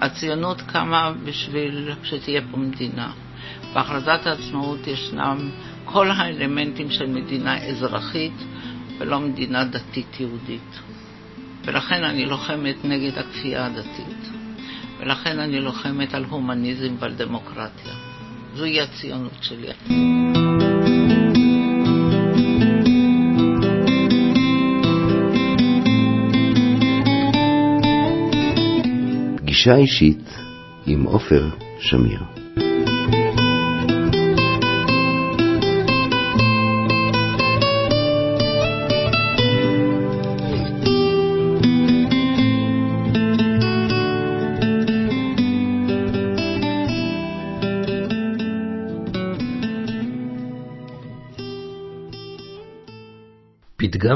הציונות קמה בשביל שתהיה פה מדינה. בהכרזת העצמאות ישנם כל האלמנטים של מדינה אזרחית ולא מדינה דתית יהודית. ולכן אני לוחמת נגד הכפייה הדתית. ולכן אני לוחמת על הומניזם ועל דמוקרטיה. זוהי הציונות שלי. פגישה אישית עם עופר שמיר.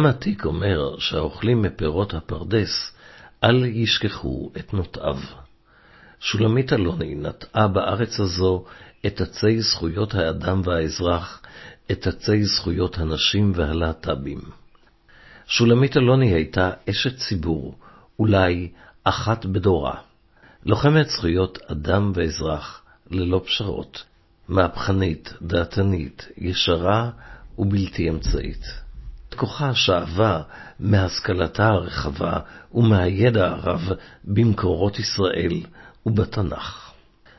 פתגם עתיק אומר שהאוכלים מפירות הפרדס אל ישכחו את נוטעיו. שולמית אלוני נטעה בארץ הזו את עצי זכויות האדם והאזרח, את עצי זכויות הנשים והלהט"בים. שולמית אלוני הייתה אשת ציבור, אולי אחת בדורה. לוחמת זכויות אדם ואזרח, ללא פשרות, מהפכנית, דעתנית, ישרה ובלתי אמצעית. כוחה שאבה מהשכלתה הרחבה ומהידע הרב במקורות ישראל ובתנ"ך.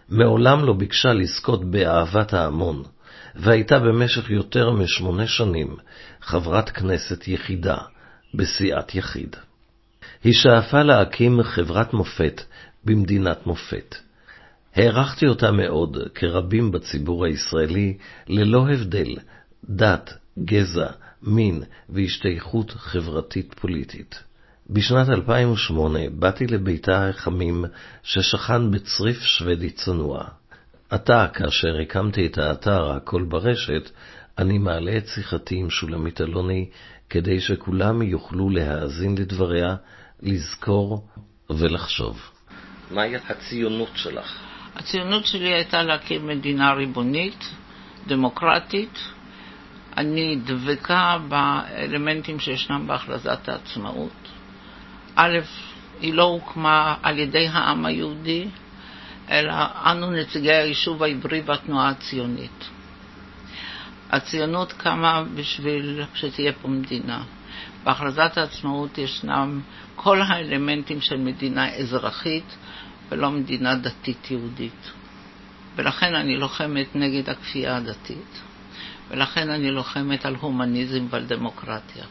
מעולם לא ביקשה לזכות באהבת ההמון, והייתה במשך יותר משמונה שנים חברת כנסת יחידה בסיעת יחיד. היא שאפה להקים חברת מופת במדינת מופת. הערכתי אותה מאוד, כרבים בציבור הישראלי, ללא הבדל דת, גזע, מין והשתייכות חברתית-פוליטית. בשנת 2008 באתי לביתה החמים ששכן בצריף שוודי צנוע. עתה, כאשר הקמתי את האתר "הכל ברשת", אני מעלה את שיחתי עם שולמית אלוני כדי שכולם יוכלו להאזין לדבריה, לזכור ולחשוב. מהי הציונות שלך? הציונות שלי הייתה להקים מדינה ריבונית, דמוקרטית, אני דבקה באלמנטים שישנם בהכרזת העצמאות. א', היא לא הוקמה על ידי העם היהודי, אלא אנו נציגי היישוב העברי והתנועה הציונית. הציונות קמה בשביל שתהיה פה מדינה. בהכרזת העצמאות ישנם כל האלמנטים של מדינה אזרחית ולא מדינה דתית יהודית. ולכן אני לוחמת נגד הכפייה הדתית. ולכן אני לוחמת על הומניזם ועל דמוקרטיה.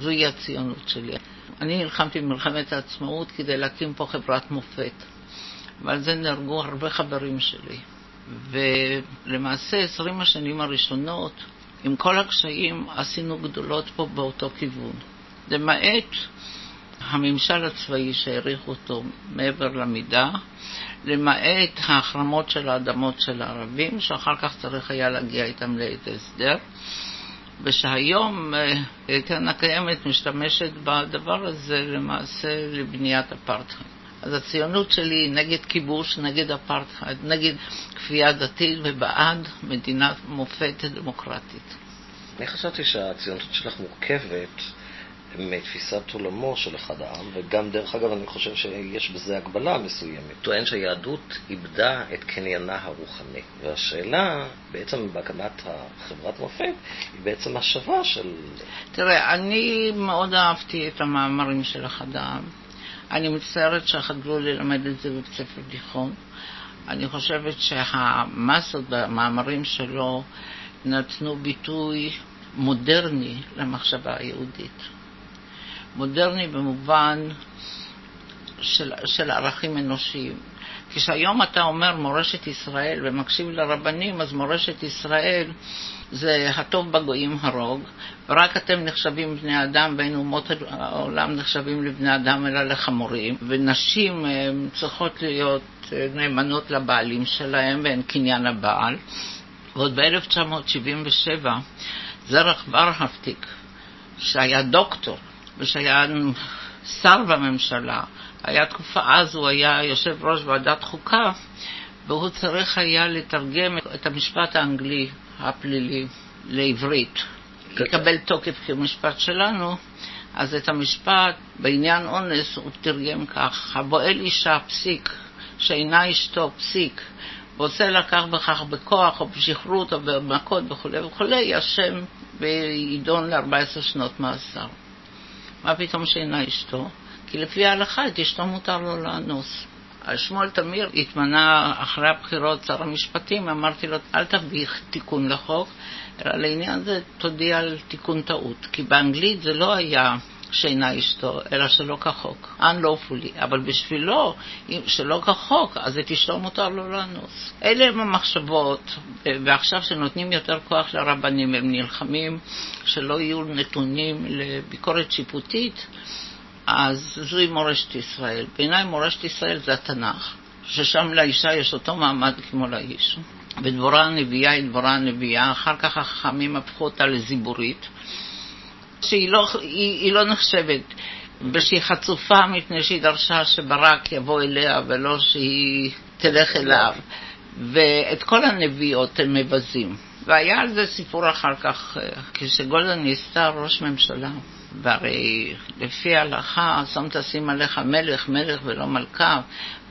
זוהי הציונות שלי. אני נלחמתי במלחמת העצמאות כדי להקים פה חברת מופת, ועל זה נהרגו הרבה חברים שלי. ולמעשה, עשרים השנים הראשונות, עם כל הקשיים, עשינו גדולות פה באותו כיוון. למעט הממשל הצבאי שהעריך אותו מעבר למידה, למעט ההחרמות של האדמות של הערבים, שאחר כך צריך היה להגיע איתם לעת הסדר, ושהיום אה, קרן הקיימת משתמשת בדבר הזה למעשה לבניית אפרטהייד. אז הציונות שלי היא נגד כיבוש, נגד אפרטהייד, נגד כפייה דתית ובעד מדינת מופת דמוקרטית. אני חשבתי שהציונות שלך מורכבת מתפיסת עולמו של אחד העם, וגם דרך אגב אני חושב שיש בזה הגבלה מסוימת. טוען שהיהדות איבדה את קניינה הרוחני. והשאלה, בעצם בהקמת החברת מופת, היא בעצם השווה של... תראה, אני מאוד אהבתי את המאמרים של אחד העם. אני מצטערת שחדלו ללמד את זה בבית ספר תיכון. אני חושבת שהמסות במאמרים שלו נתנו ביטוי מודרני למחשבה היהודית. מודרני במובן של, של ערכים אנושיים. כשהיום אתה אומר מורשת ישראל ומקשיב לרבנים, אז מורשת ישראל זה הטוב בגויים הרוג, ורק אתם נחשבים בני אדם, ואין אומות העולם נחשבים לבני אדם אלא לחמורים, ונשים צריכות להיות נאמנות לבעלים שלהם ואין קניין הבעל. ועוד ב-1977 זרח ורהפטיק, שהיה דוקטור, ושהיה שר בממשלה. היה תקופה, אז הוא היה יושב ראש ועדת חוקה, והוא צריך היה לתרגם את המשפט האנגלי הפלילי לעברית. יקבל תוקף כמשפט שלנו, אז את המשפט בעניין אונס הוא תרגם כך: הבועל אישה פסיק, שאינה אשתו פסיק, רוצה לקח בכך בכוח או בשכרות או במכות וכולי וכולי, אשם ויידון ל-14 שנות מאסר. מה פתאום שאינה אשתו? כי לפי ההלכה את אשתו מותר לו לאנוס. שמואל תמיר התמנה אחרי הבחירות שר המשפטים, אמרתי לו, אל תביא תיקון לחוק, אלא לעניין זה תודיע על תיקון טעות. כי באנגלית זה לא היה שאינה אשתו, אלא שלא כחוק, unlawfully, אבל בשבילו, שלא כחוק, אז את אשתו מותר לו לאנוס. אלה הם המחשבות, ועכשיו שנותנים יותר כוח לרבנים, הם נלחמים שלא יהיו נתונים לביקורת שיפוטית, אז זוהי מורשת ישראל. בעיניי מורשת ישראל זה התנ"ך, ששם לאישה יש אותו מעמד כמו לאיש. ודבורה הנביאה היא דבורה הנביאה, אחר כך החכמים הפכו אותה לזיבורית. שהיא לא, היא, היא לא נחשבת, ושהיא חצופה מפני שהיא דרשה שברק יבוא אליה ולא שהיא תלך אליו. ואת כל הנביאות הם מבזים. והיה על זה סיפור אחר כך, כשגולדה ניסתה ראש ממשלה, והרי לפי ההלכה, שם תשים עליך מלך, מלך ולא מלכה,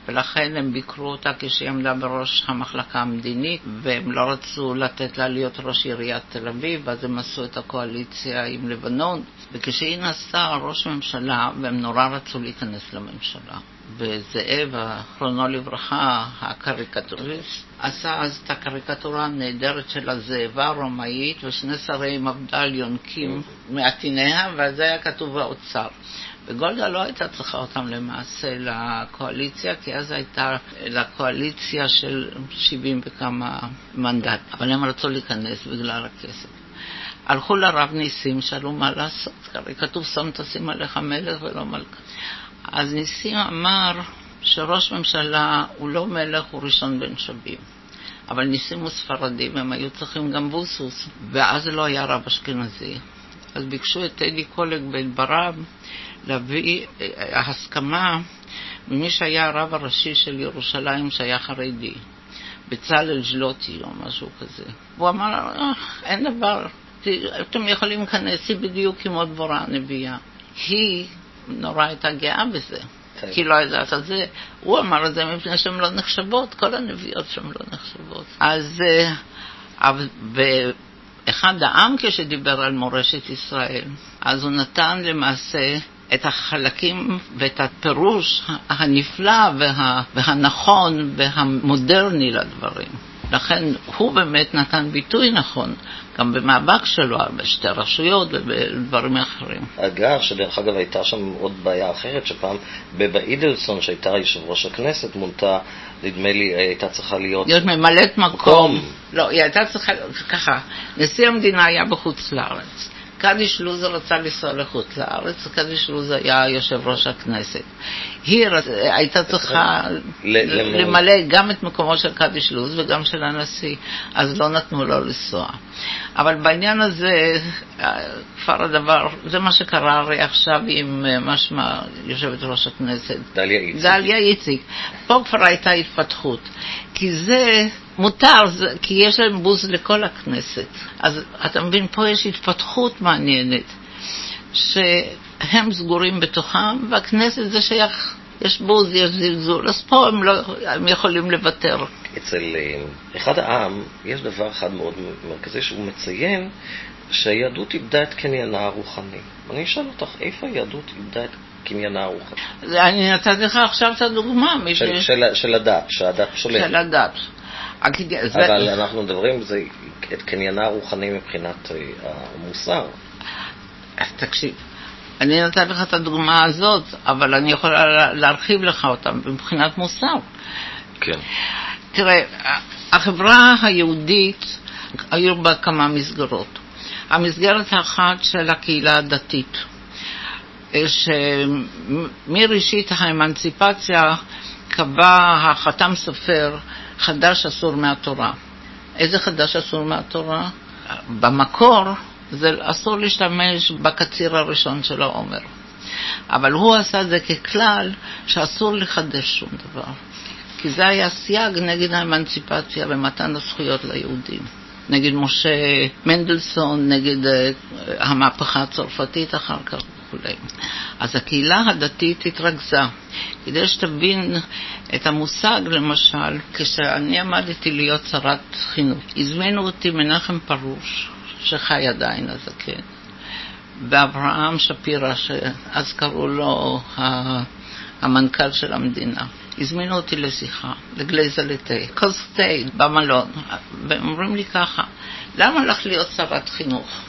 ולכן הם ביקרו אותה כשהיא עמדה בראש המחלקה המדינית, והם לא רצו לתת לה להיות ראש עיריית תל אביב, אז הם עשו את הקואליציה עם לבנון, וכשהיא נעשתה ראש ממשלה, והם נורא רצו להיכנס לממשלה. וזאב, אחרונו לברכה, הקריקטוריסט, עשה אז את הקריקטורה הנהדרת של הזאבה הרומאית ושני שרי מפד"ל יונקים מעטיניה, ועל זה היה כתוב האוצר. וגולדה לא הייתה צריכה אותם למעשה לקואליציה, כי אז הייתה לקואליציה של 70 וכמה מנדט, אבל הם רצו להיכנס בגלל הכסף. הלכו לרב ניסים, שאלו מה לעשות, הרי כתוב שום תשים עליך מלך ולא מלכה. אז ניסים אמר שראש ממשלה הוא לא מלך, הוא ראשון בין שווים. אבל ניסים הוא ספרדים, הם היו צריכים גם בוסוס, ואז לא היה רב אשכנזי. אז ביקשו את טדי קולג בן ברב להביא אה, הסכמה ממי שהיה הרב הראשי של ירושלים שהיה חרדי, בצלאל ז'לוטי או משהו כזה. הוא אמר, אה, אין דבר, אתם יכולים להיכנס, היא בדיוק כמו דבורה הנביאה. היא נורא הייתה גאה בזה. כן. כי לא יודעת על זה. הוא אמר את זה מפני שהן לא נחשבות, כל הנביאות שהן לא נחשבות. אז אה, אחד העם כשדיבר על מורשת ישראל, אז הוא נתן למעשה את החלקים ואת הפירוש הנפלא וה, והנכון והמודרני לדברים. לכן הוא באמת נתן ביטוי נכון, גם במאבק שלו, בשתי רשויות ובדברים אחרים. אגב, שדרך אגב הייתה שם עוד בעיה אחרת, שפעם בבה אידלסון, שהייתה יושב ראש הכנסת, מונתה, נדמה לי, הייתה צריכה להיות... להיות ממלאת מקום. לא, היא הייתה צריכה, ככה, נשיא המדינה היה בחוץ לארץ. קדיש לוז רצה לנסוע לחוץ לארץ, קדיש לוז היה יושב ראש הכנסת. היא רצ... הייתה צריכה למלא גם את מקומו של קדיש לוז וגם של הנשיא, אז לא נתנו לו לנסוע. אבל בעניין הזה, כבר הדבר, זה מה שקרה הרי עכשיו עם אה, משמע יושבת ראש הכנסת. דליה איציק. דליה איציק. פה כבר הייתה התפתחות. כי זה מותר, כי יש להם בוז לכל הכנסת. אז אתה מבין, פה יש התפתחות מעניינת, שהם סגורים בתוכם, והכנסת זה שייך, יש בוז, יש זלזול, אז פה הם, לא, הם יכולים לוותר. אצל אה, אחד העם יש דבר אחד מאוד מרכזי שהוא מציין שהיהדות איבדה את קניינה הרוחני. אני אשאל אותך, איפה היהדות איבדה את קניינה הרוחני? אני נתתי לך עכשיו את הדוגמה. של, של, של הדת, שהדת שולטת. של הדת. אבל אנחנו מדברים זה, את קניינה הרוחני מבחינת אה, המוסר. תקשיב, אני נתתי לך את הדוגמה הזאת, אבל אני יכולה להרחיב לך אותה מבחינת מוסר. כן. תראה, החברה היהודית, היו בה כמה מסגרות. המסגרת האחת של הקהילה הדתית, שמראשית האמנציפציה קבע החתם סופר חדש אסור מהתורה. איזה חדש אסור מהתורה? במקור זה אסור להשתמש בקציר הראשון של העומר. אבל הוא עשה את זה ככלל שאסור לחדש שום דבר. כי זה היה סייג נגד האמנציפציה ומתן הזכויות ליהודים. נגד משה מנדלסון, נגד אה, המהפכה הצרפתית אחר כך וכולי. אז הקהילה הדתית התרכזה. כדי שתבין את המושג, למשל, כשאני עמדתי להיות שרת חינוך, הזמינו אותי מנחם פרוש, שחי עדיין הזקן, ואברהם שפירא, שאז קראו לו המנכ"ל של המדינה. הזמינו אותי לשיחה, לגלייזה לתה, כוס תה במלון, והם אומרים לי ככה, למה לך להיות שרת חינוך?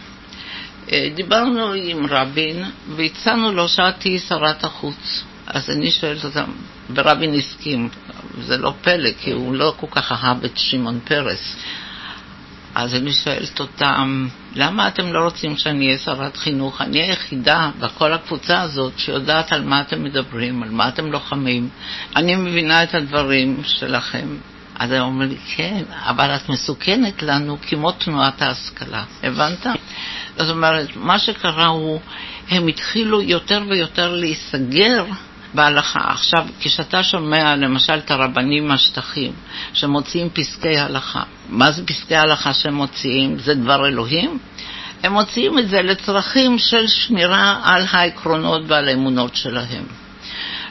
אה, דיברנו עם רבין והצענו לו שאת תהיי שרת החוץ. אז אני שואלת אותם, ורבין הסכים, זה לא פלא, כי הוא לא כל כך אהב את שמעון פרס. אז אני שואלת אותם, למה אתם לא רוצים שאני אהיה שרת חינוך? אני היחידה בכל הקבוצה הזאת שיודעת על מה אתם מדברים, על מה אתם לוחמים. אני מבינה את הדברים שלכם. אז הם אומרים לי, כן, אבל את מסוכנת לנו כמו תנועת ההשכלה. הבנת? זאת אומרת, מה שקרה הוא, הם התחילו יותר ויותר להיסגר בהלכה. עכשיו, כשאתה שומע למשל את הרבנים מהשטחים שמוציאים פסקי הלכה, מה זה פסקי הלכה שהם מוציאים? זה דבר אלוהים? הם מוציאים את זה לצרכים של שמירה על העקרונות ועל האמונות שלהם.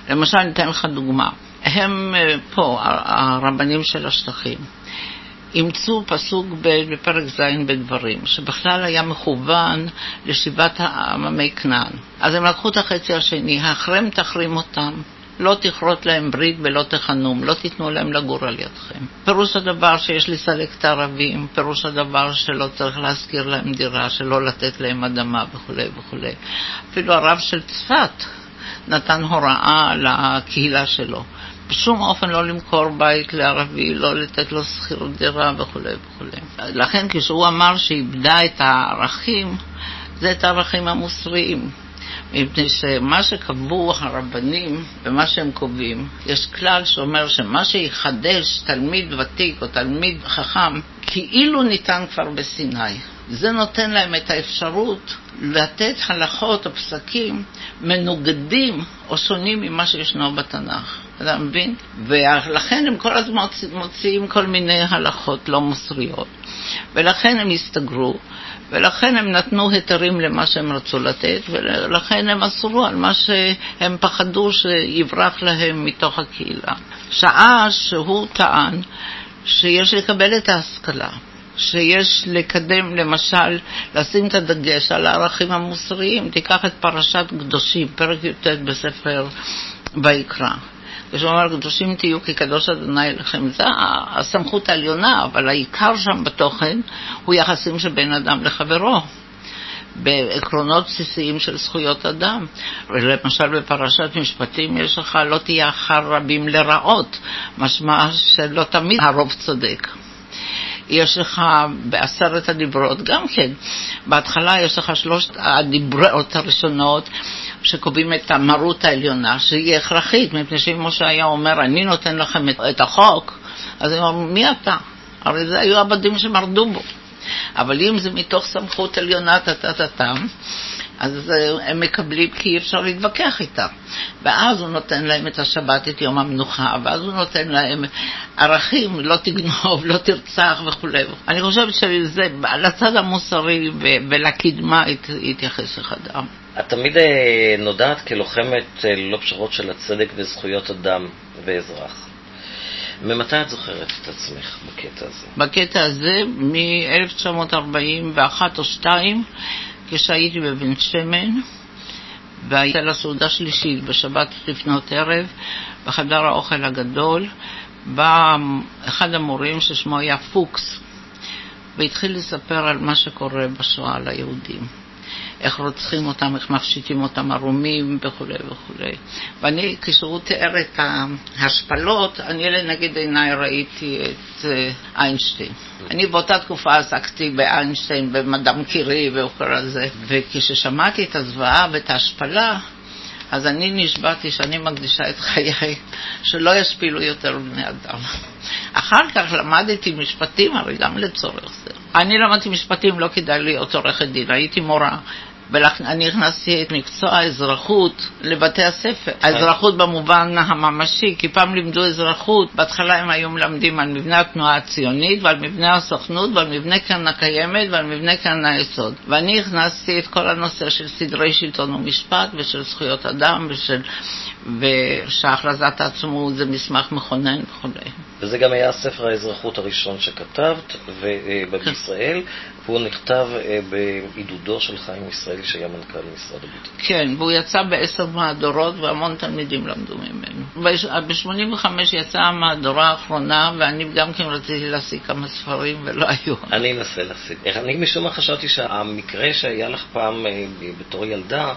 למשל, אני אתן לך דוגמה. הם אה, פה, הרבנים של השטחים. אימצו פסוק בפרק ז' בדברים, שבכלל היה מכוון לשיבת עממי כנען. אז הם לקחו את החצי השני, החרם תחרים אותם, לא תכרות להם ברית ולא תחנום, לא תיתנו להם לגור על ידכם. פירוש הדבר שיש לסלק את הערבים, פירוש הדבר שלא צריך להשכיר להם דירה, שלא לתת להם אדמה וכולי וכולי. אפילו הרב של צפת נתן הוראה לקהילה שלו. בשום אופן לא למכור בית לערבי, לא לתת לו שכירות דירה וכולי וכולי. לכן כשהוא אמר שאיבדה את הערכים, זה את הערכים המוסריים. מפני שמה שקבעו הרבנים ומה שהם קובעים, יש כלל שאומר שמה שיחדש תלמיד ותיק או תלמיד חכם, כאילו ניתן כבר בסיני. זה נותן להם את האפשרות לתת הלכות או פסקים מנוגדים או שונים ממה שישנו בתנ"ך. אתה מבין? ולכן הם כל הזמן מוציאים כל מיני הלכות לא מוסריות. ולכן הם הסתגרו, ולכן הם נתנו היתרים למה שהם רצו לתת, ולכן הם אסרו על מה שהם פחדו שיברח להם מתוך הקהילה. שעה שהוא טען שיש לקבל את ההשכלה. שיש לקדם, למשל, לשים את הדגש על הערכים המוסריים. תיקח את פרשת קדושים, פרק י"ט בספר ויקרא. כשהוא אמר, קדושים תהיו כי קדוש אדוני לכם, זה הסמכות העליונה, אבל העיקר שם בתוכן הוא יחסים של בין אדם לחברו. בעקרונות בסיסיים של זכויות אדם. למשל בפרשת משפטים יש לך לא תהיה אחר רבים לרעות, משמע שלא תמיד הרוב צודק. יש לך בעשרת הדיברות גם כן, בהתחלה יש לך שלושת הדיברות הראשונות שקובעים את המרות העליונה, שהיא הכרחית, מפני שאם משה היה אומר, אני נותן לכם את החוק, אז הם אומרים, מי אתה? הרי זה היו עבדים שמרדו בו. אבל אם זה מתוך סמכות עליונה טה-טה-טה-טם, אז אה, הם מקבלים כי אי אפשר להתווכח איתם. ואז הוא נותן להם את השבת, את יום המנוחה, ואז הוא נותן להם ערכים, לא תגנוב, לא תרצח וכולי. אני חושבת שזה, לצד המוסרי ולקדמה התייחס אחד. את תמיד אה, נודעת כלוחמת אה, ללא פשרות של הצדק וזכויות אדם ואזרח. ממתי את זוכרת את עצמך בקטע הזה? בקטע הזה, מ-1941 או 2, כשהייתי בבן שמן, והייתה לה סעודה שלישית בשבת לפנות ערב, בחדר האוכל הגדול, בא אחד המורים ששמו היה פוקס, והתחיל לספר על מה שקורה בשואה ליהודים. איך רוצחים אותם, איך מפשיטים אותם ערומים וכולי וכולי. ואני, כשהוא תיאר את ההשפלות, אני לנגד עיניי ראיתי את אה, איינשטיין. אני באותה תקופה עסקתי באיינשטיין, במדאם קירי וכל הזה, וכששמעתי את הזוועה ואת ההשפלה, אז אני נשבעתי שאני מקדישה את חיי שלא ישפילו יותר בני אדם. אחר כך למדתי משפטים, הרי גם לצורך זה. אני למדתי משפטים, לא כדאי להיות עורכת דין, הייתי מורה ואני הכנסתי את מקצוע האזרחות לבתי הספר. האזרחות במובן הממשי, כי פעם לימדו אזרחות, בהתחלה הם היו מלמדים על מבנה התנועה הציונית ועל מבנה הסוכנות ועל מבנה קרן הקיימת ועל מבנה קרן היסוד. ואני הכנסתי את כל הנושא של סדרי שלטון ומשפט ושל זכויות אדם ושל... ושהכרזת העצמאות זה מסמך מכונן וכו'. וזה גם היה ספר האזרחות הראשון שכתבת בישראל, והוא נכתב אה, בעידודו של חיים ישראלי שהיה מנכ"ל משרד הביטחון. כן, והוא יצא בעשר מהדורות והמון תלמידים למדו ממנו. ב-85 יצאה המהדורה האחרונה ואני גם כן רציתי להשיג כמה ספרים ולא היו. אני אנסה להשיג. אני משום מה חשבתי שהמקרה שהיה לך פעם אה, בתור ילדה, אה,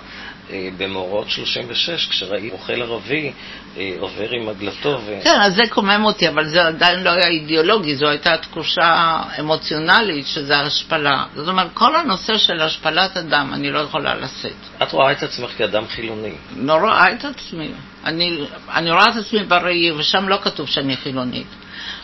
במאורעות 36, כשראי רוכל ערבי אה, עובר עם עגלתו. ו... כן, אז זה קומם אותי, אבל זה עדיין לא היה אידיאולוגי, זו הייתה תחושה אמוציונלית שזה השפלה. זאת אומרת, כל הנושא של השפלת אדם, אני לא יכולה לשאת. את רואה את עצמך כאדם חילוני. לא רואה את עצמי. אני, אני רואה את עצמי בראי, ושם לא כתוב שאני חילונית.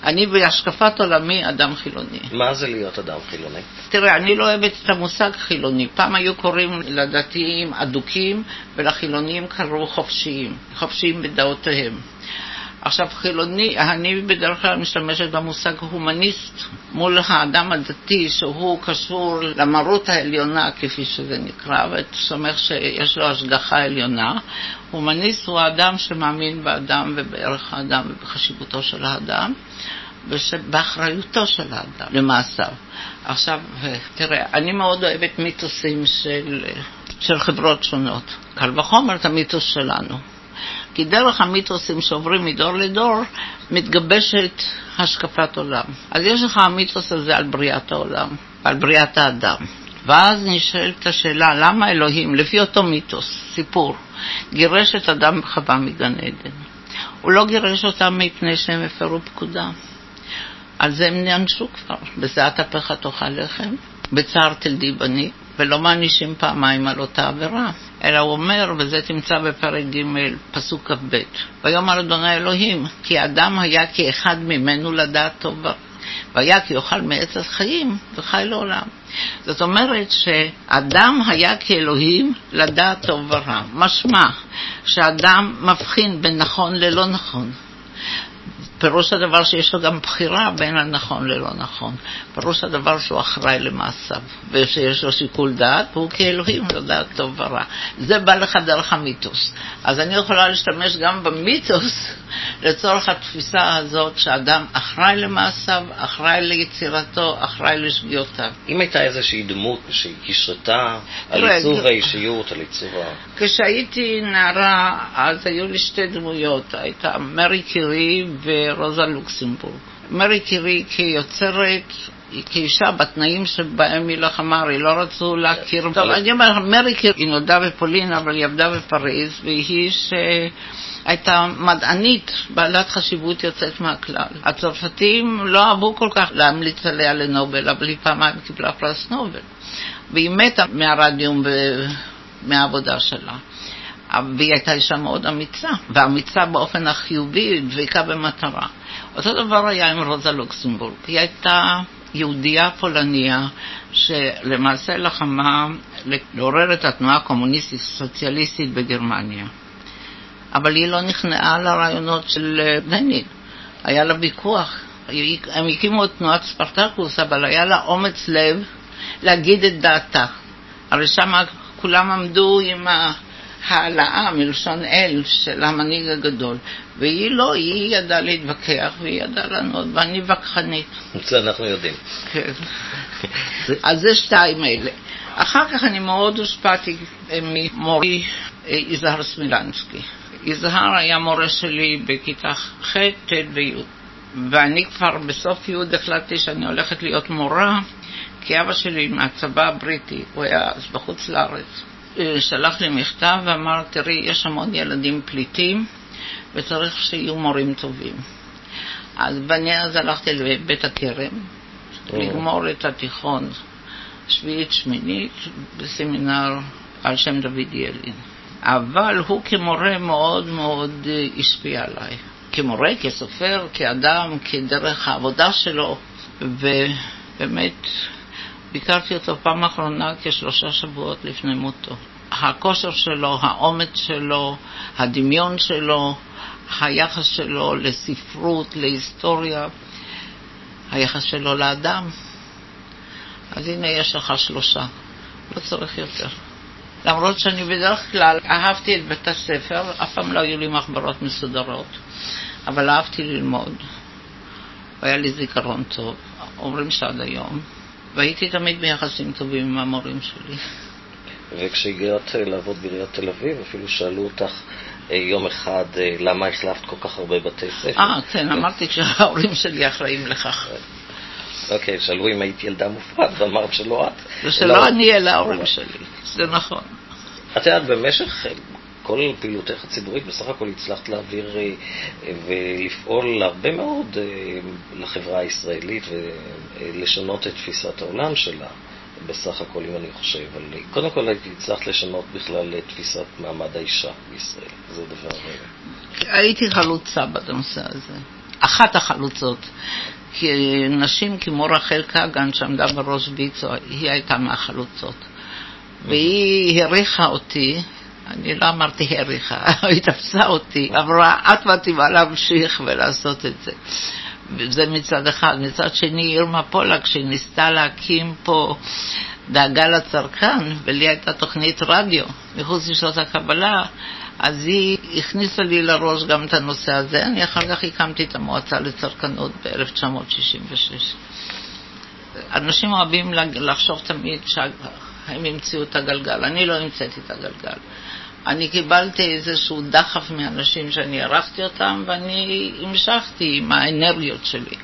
אני בהשקפת עולמי אדם חילוני. מה זה להיות אדם חילוני? תראה, אני לא אוהבת את המושג חילוני. פעם היו קוראים לדתיים אדוקים ולחילונים קראו חופשיים, חופשיים בדעותיהם. עכשיו, חילוני, אני בדרך כלל משתמשת במושג הומניסט מול האדם הדתי שהוא קשור למרות העליונה, כפי שזה נקרא, וסומך שיש לו השגחה עליונה. הומניסט הוא האדם שמאמין באדם ובערך האדם ובחשיבותו של האדם. ובאחריותו של האדם למעשיו. עכשיו, תראה, אני מאוד אוהבת מיתוסים של, של חברות שונות. קל וחומר את המיתוס שלנו. כי דרך המיתוסים שעוברים מדור לדור מתגבשת השקפת עולם. אז יש לך המיתוס הזה על בריאת העולם, על בריאת האדם. ואז נשאלת השאלה, למה אלוהים, לפי אותו מיתוס, סיפור, גירש את אדם בחווה מגן עדן? הוא לא גירש אותם מפני שהם הפרו פקודה. על זה הם נענשו כבר, בזיעת אפיך תאכל לחם, בצער תלדי בני, ולא מענישים פעמיים על אותה עבירה. אלא הוא אומר, וזה תמצא בפרק ג', פסוק כ"ב, ויאמר אדוני אלוהים, כי האדם היה כאחד ממנו לדעת טוב. והיה כי יאכל מעץ החיים וחי לעולם. זאת אומרת שאדם היה כאלוהים לדעת טוב ורע. משמע שאדם מבחין בין נכון ללא נכון. פירוש הדבר שיש לו גם בחירה בין הנכון ללא נכון. פירוש הדבר שהוא אחראי למעשיו, ושיש לו שיקול דעת, והוא כאלוהים לדעת טוב ורע. זה בא לך דרך המיתוס. אז אני יכולה להשתמש גם במיתוס לצורך התפיסה הזאת שאדם אחראי למעשיו, אחראי ליצירתו, אחראי לשגיאותיו. אם הייתה איזושהי דמות שהשרתה על עיצוב האישיות, על עיצוב ה... כשהייתי נערה, אז היו לי שתי דמויות. הייתה מרי קירי ו... רוזה לוקסמבורג. מרי קירי כיוצרת, כאישה בתנאים שבהם היא לחמה, היא לא רצו להכיר. טוב, אני אומר, מרי קירי, היא נולדה בפולין, אבל היא עבדה בפריז, והיא שהייתה מדענית בעלת חשיבות יוצאת מהכלל. הצרפתים לא אהבו כל כך להמליץ עליה לנובל, אבל היא פעמיים קיבלה פרס נובל. והיא מתה מהרדיום ומהעבודה שלה. והיא הייתה אישה מאוד אמיצה, ואמיצה באופן החיובי, דבקה במטרה. אותו דבר היה עם רוזה לוקסמבורג. היא הייתה יהודייה פולניה שלמעשה לחמה לעורר את התנועה הקומוניסטית-סוציאליסטית בגרמניה. אבל היא לא נכנעה לרעיונות של דנין. היה לה ויכוח. הם הקימו את תנועת ספרטקוס, אבל היה לה אומץ לב להגיד את דעתה. הרי שם כולם עמדו עם ה... העלאה מלשון אל של המנהיג הגדול. והיא לא, היא ידעה להתווכח והיא ידעה לענות, ואני וכחנית. זה אנחנו יודעים. כן. אז זה שתיים אלה. אחר כך אני מאוד הושפעתי ממורי אה, יזהר סמילנסקי. יזהר היה מורה שלי בכיתה ח', ט' וי', ואני כבר בסוף י' החלטתי שאני הולכת להיות מורה, כי אבא שלי מהצבא הבריטי, הוא היה אז בחוץ לארץ. שלח לי מכתב ואמר, תראי, יש המון ילדים פליטים וצריך שיהיו מורים טובים. אז ואני אז הלכתי לבית הכרם לגמור את התיכון שביעית שמינית בסמינר על שם דוד ילין. אבל הוא כמורה מאוד מאוד השפיע עליי. כמורה, כסופר, כאדם, כדרך העבודה שלו, ובאמת ביקרתי אותו פעם אחרונה כשלושה שבועות לפני מותו. הכושר שלו, האומץ שלו, הדמיון שלו, היחס שלו לספרות, להיסטוריה, היחס שלו לאדם. אז הנה יש לך שלושה, לא צריך יותר. למרות שאני בדרך כלל אהבתי את בית הספר, אף פעם לא היו לי מחברות מסודרות, אבל אהבתי ללמוד, והיה לי זיכרון טוב, אומרים שעד היום, והייתי תמיד ביחסים טובים עם המורים שלי. וכשהגעת לעבוד בעיריית תל אביב, אפילו שאלו אותך אה, יום אחד אה, למה החלפת כל כך הרבה בתי ספר. אה, כן, אמרתי שההורים שלי אחראים לכך. אוקיי, שאלו אם היית ילדה מופרעת, ואמרת שלא את. ושלא אני אלה ההורים שלי, זה נכון. את יודעת, במשך כל פעילותך הציבורית, בסך הכל הצלחת להעביר אה, ולפעול הרבה מאוד לחברה הישראלית ולשנות את תפיסת העולם שלה. בסך הכל, אם אני חושב, אבל קודם כל הצלחת לשנות בכלל את תפיסת מעמד האישה בישראל. זה דבר... הייתי חלוצה בנושא הזה. אחת החלוצות. כי נשים כמו רחל כגן, שעמדה בראש ויצו, היא הייתה מהחלוצות. והיא העריכה אותי, אני לא אמרתי העריכה, היא תפסה אותי, אמרה, את מתאימה להמשיך ולעשות את זה. זה מצד אחד. מצד שני, אירמה פולק, שהיא ניסתה להקים פה דאגה לצרכן, ולי הייתה תוכנית רדיו מחוץ לשעות הקבלה, אז היא הכניסה לי לראש גם את הנושא הזה. אני אחר כך הקמתי את המועצה לצרכנות ב-1966. אנשים אוהבים לחשוב תמיד שהם המציאו את הגלגל. אני לא המצאתי את הגלגל. אני קיבלתי איזשהו דחף מאנשים שאני ערכתי אותם, ואני המשכתי עם האנרגיות שלי.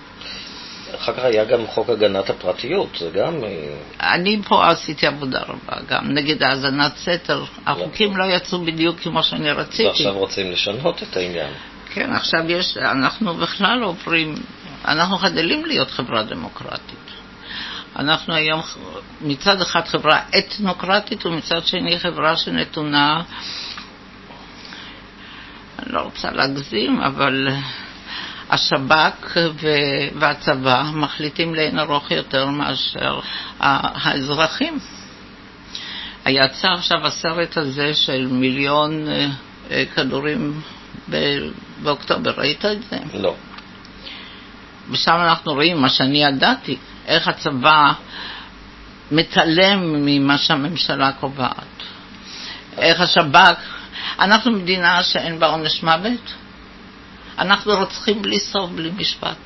אחר כך היה גם חוק הגנת הפרטיות, זה גם... אה, אני פה עשיתי עבודה רבה, גם נגד האזנת סתר. החוקים לא יצאו בדיוק כמו שאני רציתי. ועכשיו רוצים לשנות את העניין. כן, עכשיו יש, אנחנו בכלל עוברים, אנחנו חדלים להיות חברה דמוקרטית. אנחנו היום מצד אחד חברה אתנוקרטית ומצד שני חברה שנתונה, אני לא רוצה להגזים, אבל השב"כ והצבא מחליטים לאין ארוך יותר מאשר האזרחים. יצא עכשיו הסרט הזה של מיליון אה, כדורים באוקטובר, ראית את זה? לא. ושם אנחנו רואים מה שאני ידעתי, איך הצבא מתעלם ממה שהממשלה קובעת, איך השב"כ, אנחנו מדינה שאין בה עונש מוות, אנחנו רוצחים בלי סוף, בלי משפט.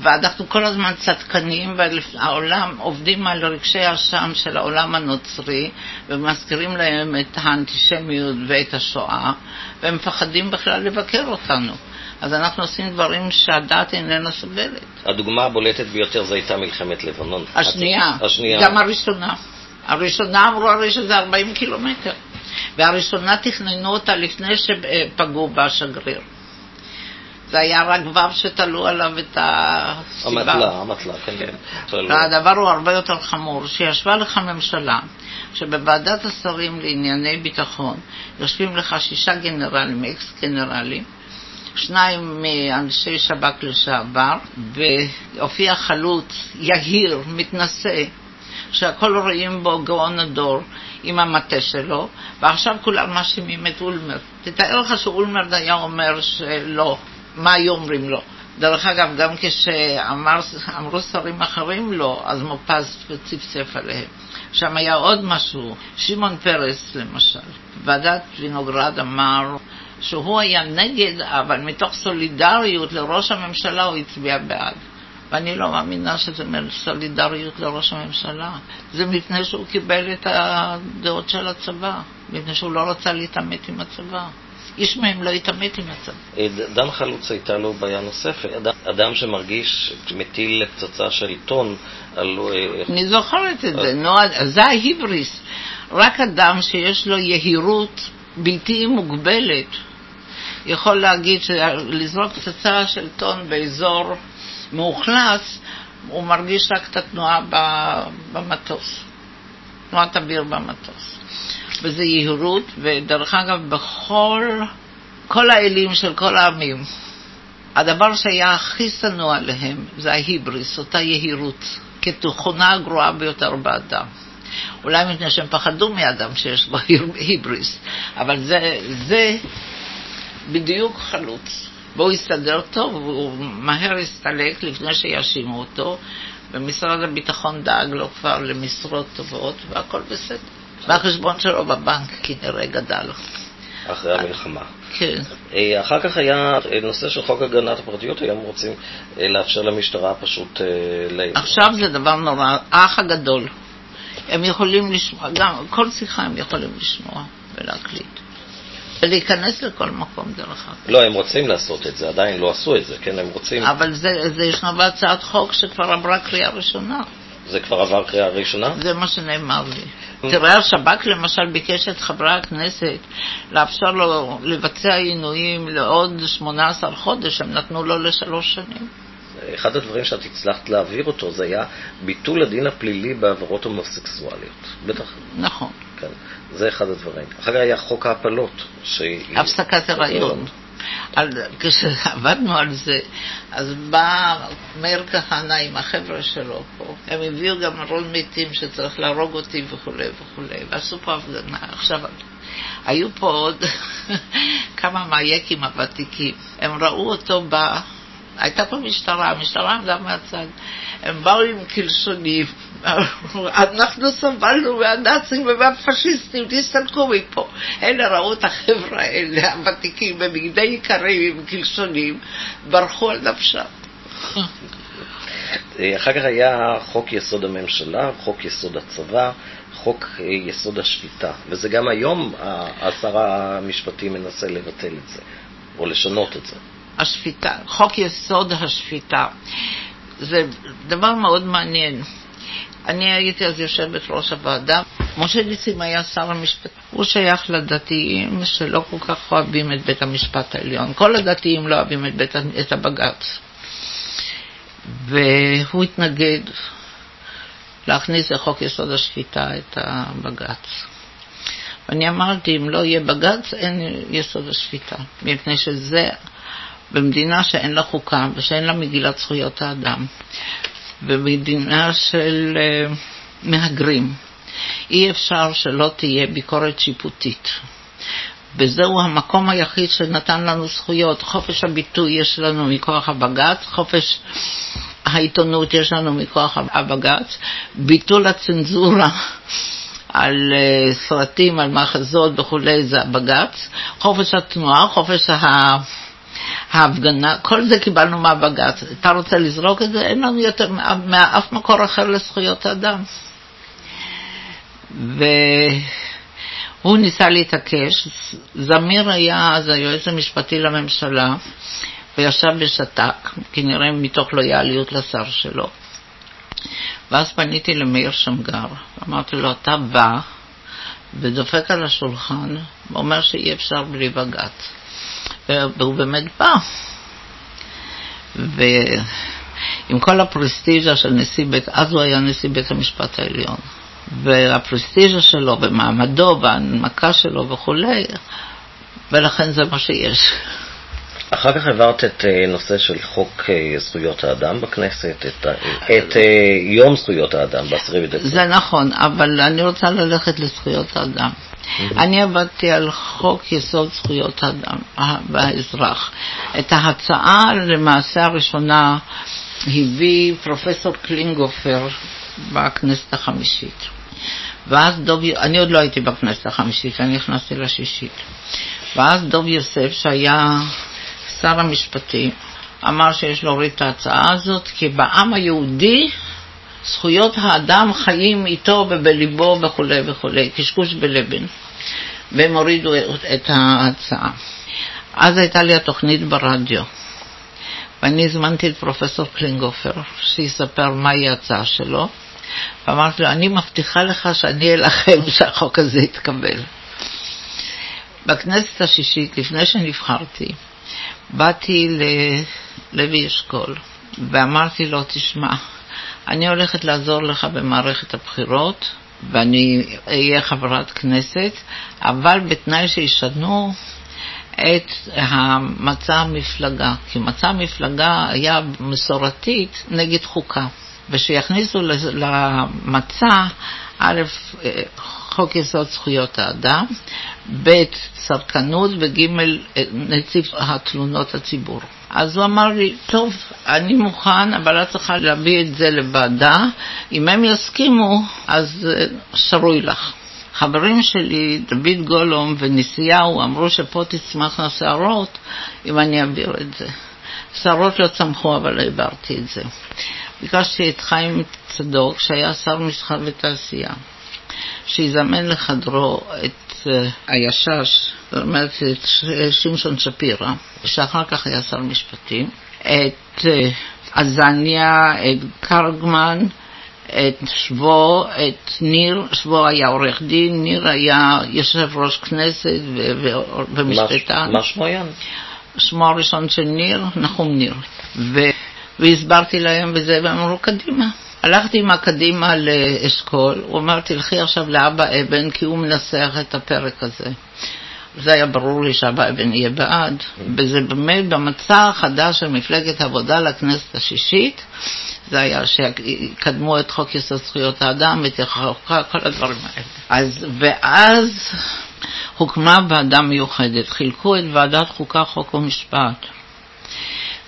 ואנחנו כל הזמן צדקנים, והעולם עובדים על רגשי אשם של העולם הנוצרי ומזכירים להם את האנטישמיות ואת השואה, והם מפחדים בכלל לבקר אותנו. אז אנחנו עושים דברים שהדת איננה סובלת. הדוגמה הבולטת ביותר זו הייתה מלחמת לבנון. השנייה, השנייה. גם הראשונה. הראשונה אמרו הרי שזה 40 קילומטר, והראשונה תכננו אותה לפני שפגעו בשגריר. זה היה רק ו' שתלו עליו את הסיבה. המטלה, המטלה, כן. כן. הדבר הוא הרבה יותר חמור, שישבה לך ממשלה, שבוועדת השרים לענייני ביטחון יושבים לך שישה גנרלים, אקס גנרלים, שניים מאנשי שב"כ לשעבר, והופיע חלוץ, יהיר, מתנשא, שהכל רואים בו גאון הדור עם המטה שלו, ועכשיו כולם מאשימים את אולמרט. תתאר לך שאולמרט היה אומר שלא, מה היו אומרים לו? דרך אגב, גם כשאמרו שרים אחרים לא, אז מופז צפצף עליהם. שם היה עוד משהו, שמעון פרס למשל, ועדת וינוגרד אמר שהוא היה נגד, אבל מתוך סולידריות לראש הממשלה הוא הצביע בעד. ואני לא מאמינה שזה סולידריות לראש הממשלה. זה מפני שהוא קיבל את הדעות של הצבא, מפני שהוא לא רצה להתעמת עם הצבא. איש מהם לא התעמת עם הצבא. אה, דן חלוץ הייתה לו בעיה נוספת. אדם, אדם שמרגיש, מטיל פצצה של עיתון על... אה, אני זוכרת את זה, נו, זה ההיבריס. רק אדם שיש לו יהירות בלתי מוגבלת יכול להגיד שלזרוק פצצה של טון באזור מאוכלס, הוא מרגיש רק את התנועה במטוס, תנועת אוויר במטוס. וזה יהירות, ודרך אגב, בכל כל האלים של כל העמים, הדבר שהיה הכי שנוא עליהם זה ההיבריס, אותה יהירות. כתכונה הגרועה ביותר באדם. אולי מפני שהם פחדו מאדם שיש בו היבריס, אבל זה, זה בדיוק חלוץ. והוא יסתדר טוב, והוא מהר יסתלק לפני שיאשימו אותו, ומשרד הביטחון דאג לו כבר למשרות טובות, והכל בסדר. והחשבון שלו בבנק כנראה גדל. אחרי המלחמה. כן. אה, אחר כך היה נושא של חוק הגנת הפרטיות, היום רוצים אה, לאפשר למשטרה פשוט... אה, ל... עכשיו זה דבר נורא, האח הגדול. הם יכולים לשמוע, גם כל שיחה הם יכולים לשמוע. ולהיכנס לכל מקום דרך אגב. לא, הם רוצים לעשות את זה, עדיין לא עשו את זה, כן? הם רוצים... אבל זה, זה ישנו בהצעת חוק שכבר עברה קריאה ראשונה. זה כבר עבר קריאה ראשונה? זה מה שנאמר לי. תראה, השב"כ למשל ביקש את חברי הכנסת לאפשר לו לבצע עינויים לעוד 18 חודש, הם נתנו לו לשלוש שנים. אחד הדברים שאת הצלחת להעביר אותו זה היה ביטול הדין הפלילי בעבירות הומוסקסואליות. בטח. נכון. כן, זה אחד הדברים. אחר כך היה חוק ההפלות. ש... הפסקת הריון. על, כשעבדנו על זה, אז בא מאיר כהנא עם החבר'ה שלו פה, הם הביאו גם ארון מתים שצריך להרוג אותי וכולי וכולי, ועשו פה הפגנה. עכשיו, היו פה עוד כמה מהיקים הוותיקים, הם ראו אותו בא הייתה פה משטרה, המשטרה עמדה מהצד. הם באו עם קלשונים, אנחנו סבלנו מהנאצים ומהפשיסטים, תסתלקו מפה. אלה ראו את החבר'ה האלה, הוותיקים, בבגדי איכרים עם קלשונים, ברחו על נפשם. אחר כך היה חוק יסוד הממשלה, חוק יסוד הצבא, חוק יסוד השפיטה, וזה גם היום שר המשפטים מנסה לבטל את זה, או לשנות את זה. השפיטה, חוק יסוד השפיטה. זה דבר מאוד מעניין. אני הייתי אז יושבת ראש הוועדה, משה ניסים היה שר המשפט. הוא שייך לדתיים שלא כל כך אוהבים את בית המשפט העליון. כל הדתיים לא אוהבים את, בית, את הבג"ץ. והוא התנגד להכניס לחוק יסוד השפיטה את הבג"ץ. ואני אמרתי, אם לא יהיה בג"ץ, אין יסוד השפיטה, מפני שזה במדינה שאין לה חוקה ושאין לה מגילת זכויות האדם, במדינה של uh, מהגרים, אי אפשר שלא תהיה ביקורת שיפוטית. וזהו המקום היחיד שנתן לנו זכויות. חופש הביטוי יש לנו מכוח הבג"ץ, חופש העיתונות יש לנו מכוח הבג"ץ, ביטול הצנזורה על uh, סרטים, על מחזות וכולי, זה הבג"ץ, חופש התנועה, חופש ה... ההפגנה, כל זה קיבלנו מהבג"ץ. אתה רוצה לזרוק את זה? אין לנו יותר מאף מקור אחר לזכויות האדם. והוא ניסה להתעקש. זמיר היה אז היועץ המשפטי לממשלה, וישב ושתק, כנראה מתוך לויאליות לשר שלו. ואז פניתי למאיר שמגר, אמרתי לו, אתה בא ודופק על השולחן ואומר שאי אפשר בלי בג"ץ. והוא באמת בא. ועם כל הפרסטיז'ה של נשיא בית, אז הוא היה נשיא בית המשפט העליון, והפרסטיז'ה שלו ומעמדו וההנמקה שלו וכולי, ולכן זה מה שיש. אחר כך העברת את אה, נושא של חוק אה, זכויות האדם בכנסת, את, את אה, יום זכויות האדם ב-10 בדצמבר. זה נכון, אבל אני רוצה ללכת לזכויות האדם. אני עבדתי על חוק יסוד זכויות האדם והאזרח. את ההצעה למעשה הראשונה הביא פרופסור קלינגופר בכנסת החמישית. ואז דוב, אני עוד לא הייתי בכנסת החמישית, אני נכנסתי לשישית. ואז דוב יוסף, שהיה שר המשפטים, אמר שיש להוריד את ההצעה הזאת, כי בעם היהודי זכויות האדם חיים איתו ובליבו וכולי וכולי, קשקוש בלבן. והם הורידו את ההצעה. אז הייתה לי התוכנית ברדיו, ואני הזמנתי את פרופסור קלינגופר שיספר מהי ההצעה שלו, ואמרתי לו, אני מבטיחה לך שאני אלחם שהחוק הזה יתקבל. בכנסת השישית, לפני שנבחרתי, באתי ללוי אשכול ואמרתי לו, תשמע, אני הולכת לעזור לך במערכת הבחירות ואני אהיה חברת כנסת, אבל בתנאי שישנו את מצע המפלגה, כי מצע המפלגה היה מסורתית נגד חוקה. ושיכניסו למצע, א', חוק יסוד זכויות האדם, ב', צרכנות, וג', נציב התלונות הציבור. אז הוא אמר לי, טוב, אני מוכן, אבל את צריכה להביא את זה לוועדה. אם הם יסכימו, אז שרוי לך. חברים שלי, דוד גולום ונשיאהו, אמרו שפה תצמחנה שערות אם אני אעביר את זה. שערות לא צמחו, אבל העברתי את זה. ביקשתי את חיים צדוק, שהיה שר מסחר ותעשייה, שיזמן לחדרו את uh, הישש, זאת אומרת את שמשון שפירא, שאחר כך היה שר משפטים, את uh, עזניה, את קרגמן, את שבו, את ניר, שבו היה עורך דין, ניר היה יושב ראש כנסת ומשפטן. מה שמו היה? שמו הראשון של ניר, נחום ניר. ו... והסברתי להם וזה, והם אמרו, קדימה. הלכתי עם הקדימה לאשכול, הוא אמר, תלכי עכשיו לאבא אבן, כי הוא מנסח את הפרק הזה. זה היה ברור לי יהיה בעד, וזה באמת במצע החדש של מפלגת העבודה לכנסת השישית, זה היה שיקדמו את חוק יסוד זכויות האדם, את החוקה, כל הדברים האלה. אז, ואז הוקמה ועדה מיוחדת, חילקו את ועדת חוקה, חוק ומשפט,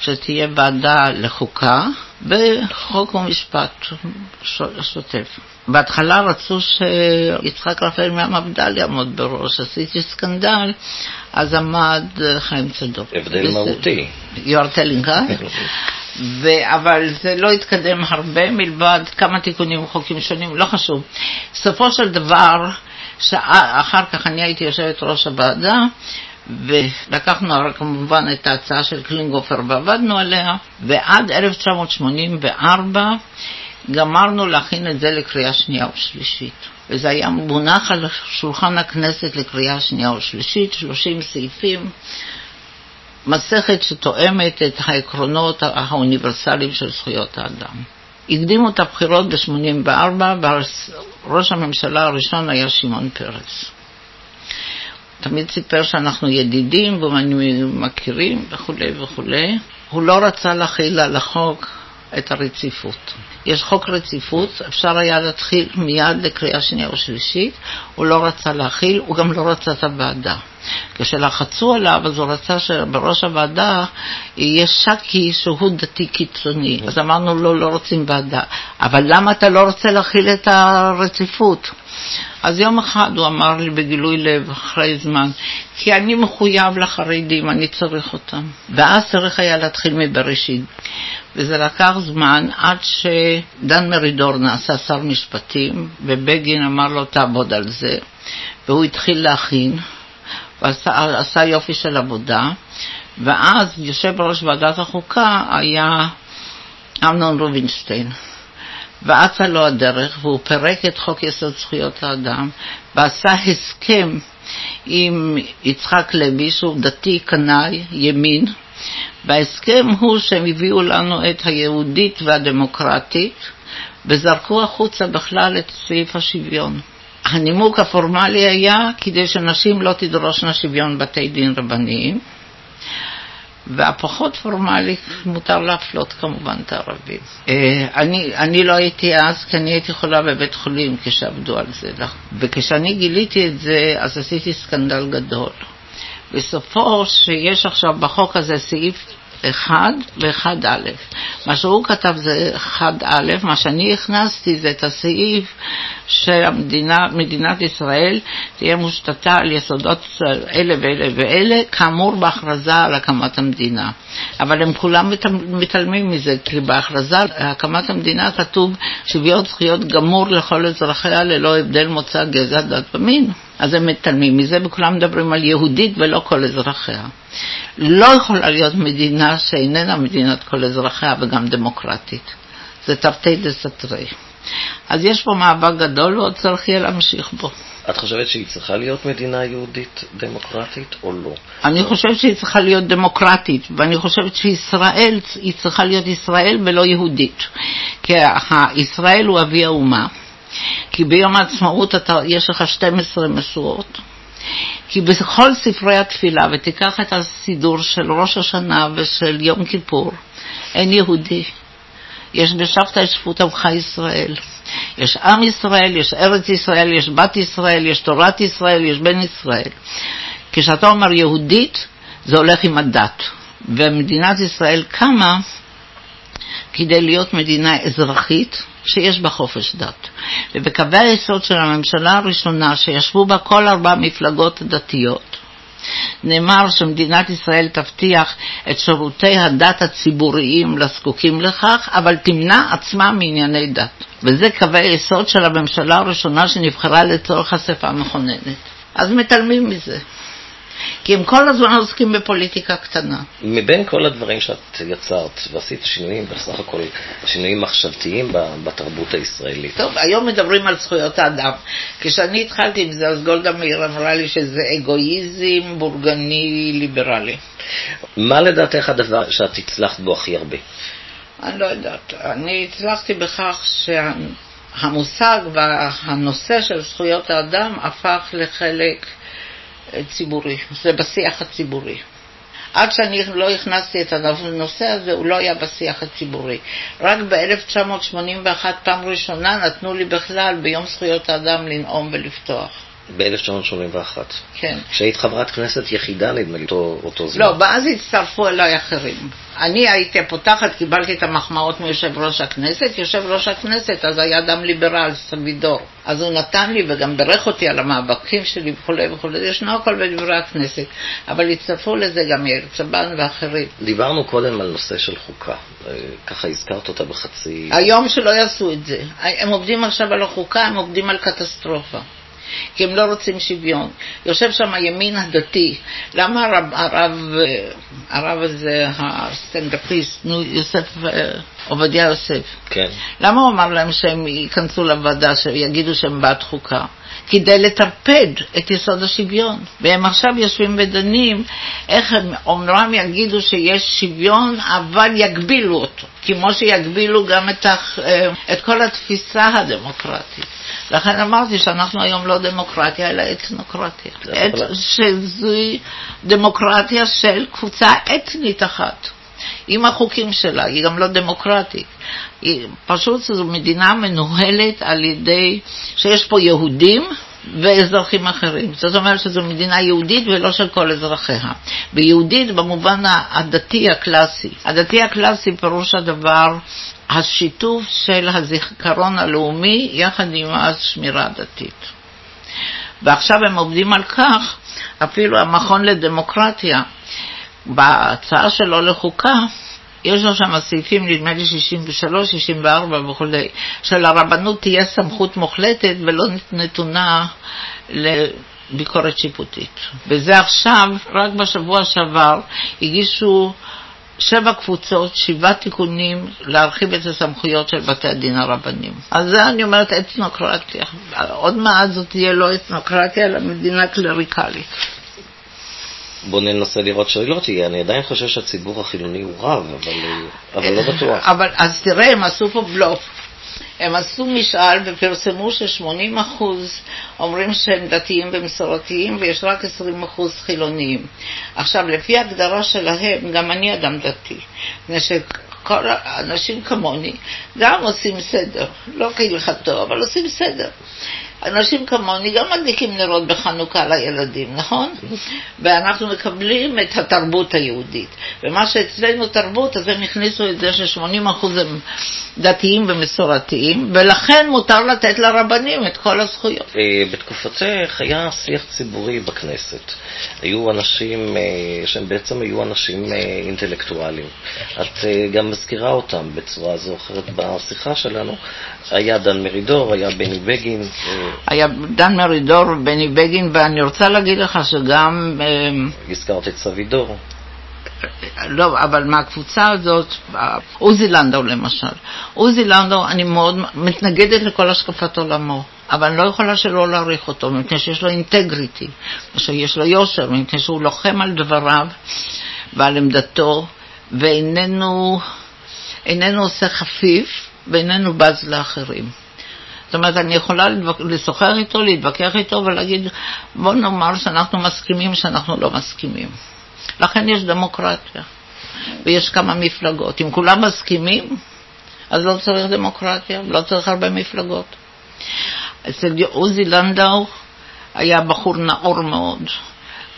שתהיה ועדה לחוקה וחוק ומשפט שוטף. בהתחלה רצו שיצחק רפאל מהמפד"ל יעמוד בראש, עשיתי סקנדל, אז עמד חיים צדוק. הבדל מהותי. You are telling us? ו- אבל זה לא התקדם הרבה מלבד כמה תיקונים וחוקים שונים, לא חשוב. בסופו של דבר, אחר כך אני הייתי יושבת ראש הוועדה, ולקחנו כמובן את ההצעה של קלינגופר ועבדנו עליה, ועד 1984 גמרנו להכין את זה לקריאה שנייה ושלישית. וזה היה מונח על שולחן הכנסת לקריאה שנייה ושלישית, 30 סעיפים, מסכת שתואמת את העקרונות האוניברסליים של זכויות האדם. הקדימו את הבחירות ב-84, וראש הממשלה הראשון היה שמעון פרס. תמיד סיפר שאנחנו ידידים ומכירים וכולי וכולי. הוא לא רצה להכיל על החוק את הרציפות. יש חוק רציפות, אפשר היה להתחיל מיד לקריאה שנייה ושלישית, הוא לא רצה להכיל, הוא גם לא רצה את הוועדה. כשלחצו עליו, אז הוא רצה שבראש הוועדה יהיה שקי שהוא דתי קיצוני. אז אמרנו לו, לא, לא רוצים ועדה. אבל למה אתה לא רוצה להכיל את הרציפות? אז יום אחד הוא אמר לי בגילוי לב, אחרי זמן, כי אני מחויב לחרדים, אני צריך אותם. ואז צריך היה להתחיל מבראשית. וזה לקח זמן עד שדן מרידור נעשה שר משפטים, ובגין אמר לו, תעבוד על זה. והוא התחיל להכין, ועשה יופי של עבודה, ואז יושב ראש ועדת החוקה היה אמנון רובינשטיין. ואצה לו הדרך, והוא פירק את חוק יסוד זכויות האדם, ועשה הסכם עם יצחק לוי, שהוא דתי, קנאי, ימין, וההסכם הוא שהם הביאו לנו את היהודית והדמוקרטית, וזרקו החוצה בכלל את סעיף השוויון. הנימוק הפורמלי היה כדי שנשים לא תדרושנה שוויון בתי דין רבניים, והפחות פורמלי מותר להפלות כמובן את הערבים. אה, אני, אני לא הייתי אז, כי אני הייתי חולה בבית חולים כשעבדו על זה, וכשאני גיליתי את זה, אז עשיתי סקנדל גדול. בסופו שיש עכשיו בחוק הזה סעיף 1 ו-1א. מה שהוא כתב זה 1א, מה שאני הכנסתי זה את הסעיף שמדינת ישראל תהיה מושתתה על יסודות אלה ואלה ואלה, כאמור בהכרזה על הקמת המדינה. אבל הם כולם מתעלמים מזה, כי בהכרזה על הקמת המדינה כתוב שוויון זכויות גמור לכל אזרחיה ללא הבדל מוצא, גזע, דת ומין. אז הם מתעלמים מזה, וכולם מדברים על יהודית ולא כל אזרחיה. לא יכולה להיות מדינה שאיננה מדינת כל אזרחיה וגם דמוקרטית. זה תרתי דסתרי. אז יש פה מאבק גדול ועוד צריך יהיה להמשיך בו. את חושבת שהיא צריכה להיות מדינה יהודית דמוקרטית או לא? אני חושבת שהיא צריכה להיות דמוקרטית, ואני חושבת שישראל, היא צריכה להיות ישראל ולא יהודית. כי ישראל הוא אבי האומה. כי ביום העצמאות אתה, יש לך 12 משואות. כי בכל ספרי התפילה, ותיקח את הסידור של ראש השנה ושל יום כיפור, אין יהודי. יש בשבתא את שפות עמך ישראל. יש עם ישראל, יש ארץ ישראל, יש בת ישראל, יש תורת ישראל, יש בן ישראל. כשאתה אומר יהודית, זה הולך עם הדת. ומדינת ישראל קמה כדי להיות מדינה אזרחית שיש בה חופש דת. ובקווי היסוד של הממשלה הראשונה, שישבו בה כל ארבע מפלגות דתיות, נאמר שמדינת ישראל תבטיח את שירותי הדת הציבוריים לזקוקים לכך, אבל תמנע עצמה מענייני דת. וזה קווי יסוד של הממשלה הראשונה שנבחרה לצורך אספה מכוננת. אז מתעלמים מזה. כי הם כל הזמן עוסקים בפוליטיקה קטנה. מבין כל הדברים שאת יצרת ועשית שינויים, בסך הכל שינויים מחשבתיים בתרבות הישראלית. טוב, היום מדברים על זכויות האדם. כשאני התחלתי עם זה, אז גולדה מאיר אמרה לי שזה אגואיזם בורגני ליברלי. מה לדעתך הדבר שאת הצלחת בו הכי הרבה? אני לא יודעת. אני הצלחתי בכך שהמושג והנושא של זכויות האדם הפך לחלק ציבורי, זה בשיח הציבורי. עד שאני לא הכנסתי את הנושא הזה, הוא לא היה בשיח הציבורי. רק ב-1981, פעם ראשונה, נתנו לי בכלל ביום זכויות האדם לנאום ולפתוח. ב-1981. כן. כשהיית חברת כנסת יחידה, נדמה לי, אותו, אותו זמן. לא, ואז הצטרפו אליי אחרים. אני הייתי הפותחת, קיבלתי את המחמאות מיושב ראש הכנסת. יושב ראש הכנסת אז היה אדם ליברל, סבידור. אז הוא נתן לי וגם בירך אותי על המאבקים שלי וכולי וכולי. ישנו הכל בדברי הכנסת. אבל הצטרפו לזה גם יאיר צבן ואחרים. דיברנו קודם על נושא של חוקה. אה, ככה הזכרת אותה בחצי... היום שלא יעשו את זה. הם עובדים עכשיו על החוקה, הם עובדים על קטסטרופה. כי הם לא רוצים שוויון. יושב שם הימין הדתי. למה הרב, הרב, הרב הזה, הסטנדאפיסט, נו, יוסף, אה, עובדיה יוסף, כן. למה הוא אמר להם שהם ייכנסו לוועדה, שיגידו שהם בעד חוקה? כדי לטרפד את יסוד השוויון. והם עכשיו יושבים ודנים איך הם אומנם יגידו שיש שוויון, אבל יגבילו אותו, כמו שיגבילו גם את, הח... אה, את כל התפיסה הדמוקרטית. לכן אמרתי שאנחנו היום לא דמוקרטיה, אלא אתנוקרטיה. את, שזוהי דמוקרטיה של קבוצה אתנית אחת. עם החוקים שלה, היא גם לא דמוקרטית. היא, פשוט זו מדינה מנוהלת על ידי, שיש פה יהודים ואזרחים אחרים. זאת אומרת שזו מדינה יהודית ולא של כל אזרחיה. ויהודית במובן הדתי הקלאסי. הדתי הקלאסי פירוש הדבר השיתוף של הזיכרון הלאומי יחד עם השמירה הדתית. ועכשיו הם עובדים על כך, אפילו המכון לדמוקרטיה, בהצעה שלו לחוקה, יש לו שם סעיפים, נדמה לי 63, 64 וכולי, שלרבנות תהיה סמכות מוחלטת ולא נתונה לביקורת שיפוטית. וזה עכשיו, רק בשבוע שעבר, הגישו שבע קבוצות, שבעה תיקונים להרחיב את הסמכויות של בתי הדין הרבניים. אז זה אני אומרת אתנוקרטיה. עוד מעט זאת תהיה לא אתנוקרטיה, אלא מדינה קלריקלית. בוא ננסה לראות שלא תהיה. אני עדיין חושב שהציבור החילוני הוא רב, אבל, אבל לא בטוח. אבל אז תראה, הם עשו פה בלוף. הם עשו משאל ופרסמו ש-80% אומרים שהם דתיים ומסורתיים ויש רק 20% חילוניים. עכשיו, לפי ההגדרה שלהם, גם אני אדם דתי. מפני שכל האנשים כמוני גם עושים סדר, לא כהלכתו, אבל עושים סדר. אנשים כמוני גם מדליקים נרות בחנוכה לילדים, נכון? ואנחנו מקבלים את התרבות היהודית. ומה שאצלנו תרבות, אז הם הכניסו את זה ש-80% הם דתיים ומסורתיים, ולכן מותר לתת לרבנים את כל הזכויות. אה, בתקופתך היה שיח ציבורי בכנסת. היו אנשים אה, שהם בעצם היו אנשים אה, אינטלקטואליים. את גם מזכירה אותם בצורה זו או אחרת בשיחה שלנו. היה דן מרידור, היה בני בגין. היה דן מרידור ובני בגין, ואני רוצה להגיד לך שגם... הזכרת את סבידור. לא, אבל מהקבוצה הזאת, עוזי לנדאו למשל. עוזי לנדאו, אני מאוד מתנגדת לכל השקפת עולמו, אבל אני לא יכולה שלא להעריך אותו, מפני שיש לו אינטגריטי, שיש לו יושר, מפני שהוא לוחם על דבריו ועל עמדתו, ואיננו איננו עושה חפיף ואיננו בז לאחרים. זאת אומרת, אני יכולה לשוחח איתו, להתווכח איתו ולהגיד, בוא נאמר שאנחנו מסכימים שאנחנו לא מסכימים. לכן יש דמוקרטיה, ויש כמה מפלגות. אם כולם מסכימים, אז לא צריך דמוקרטיה, לא צריך הרבה מפלגות. אצל עוזי לנדאו היה בחור נאור מאוד.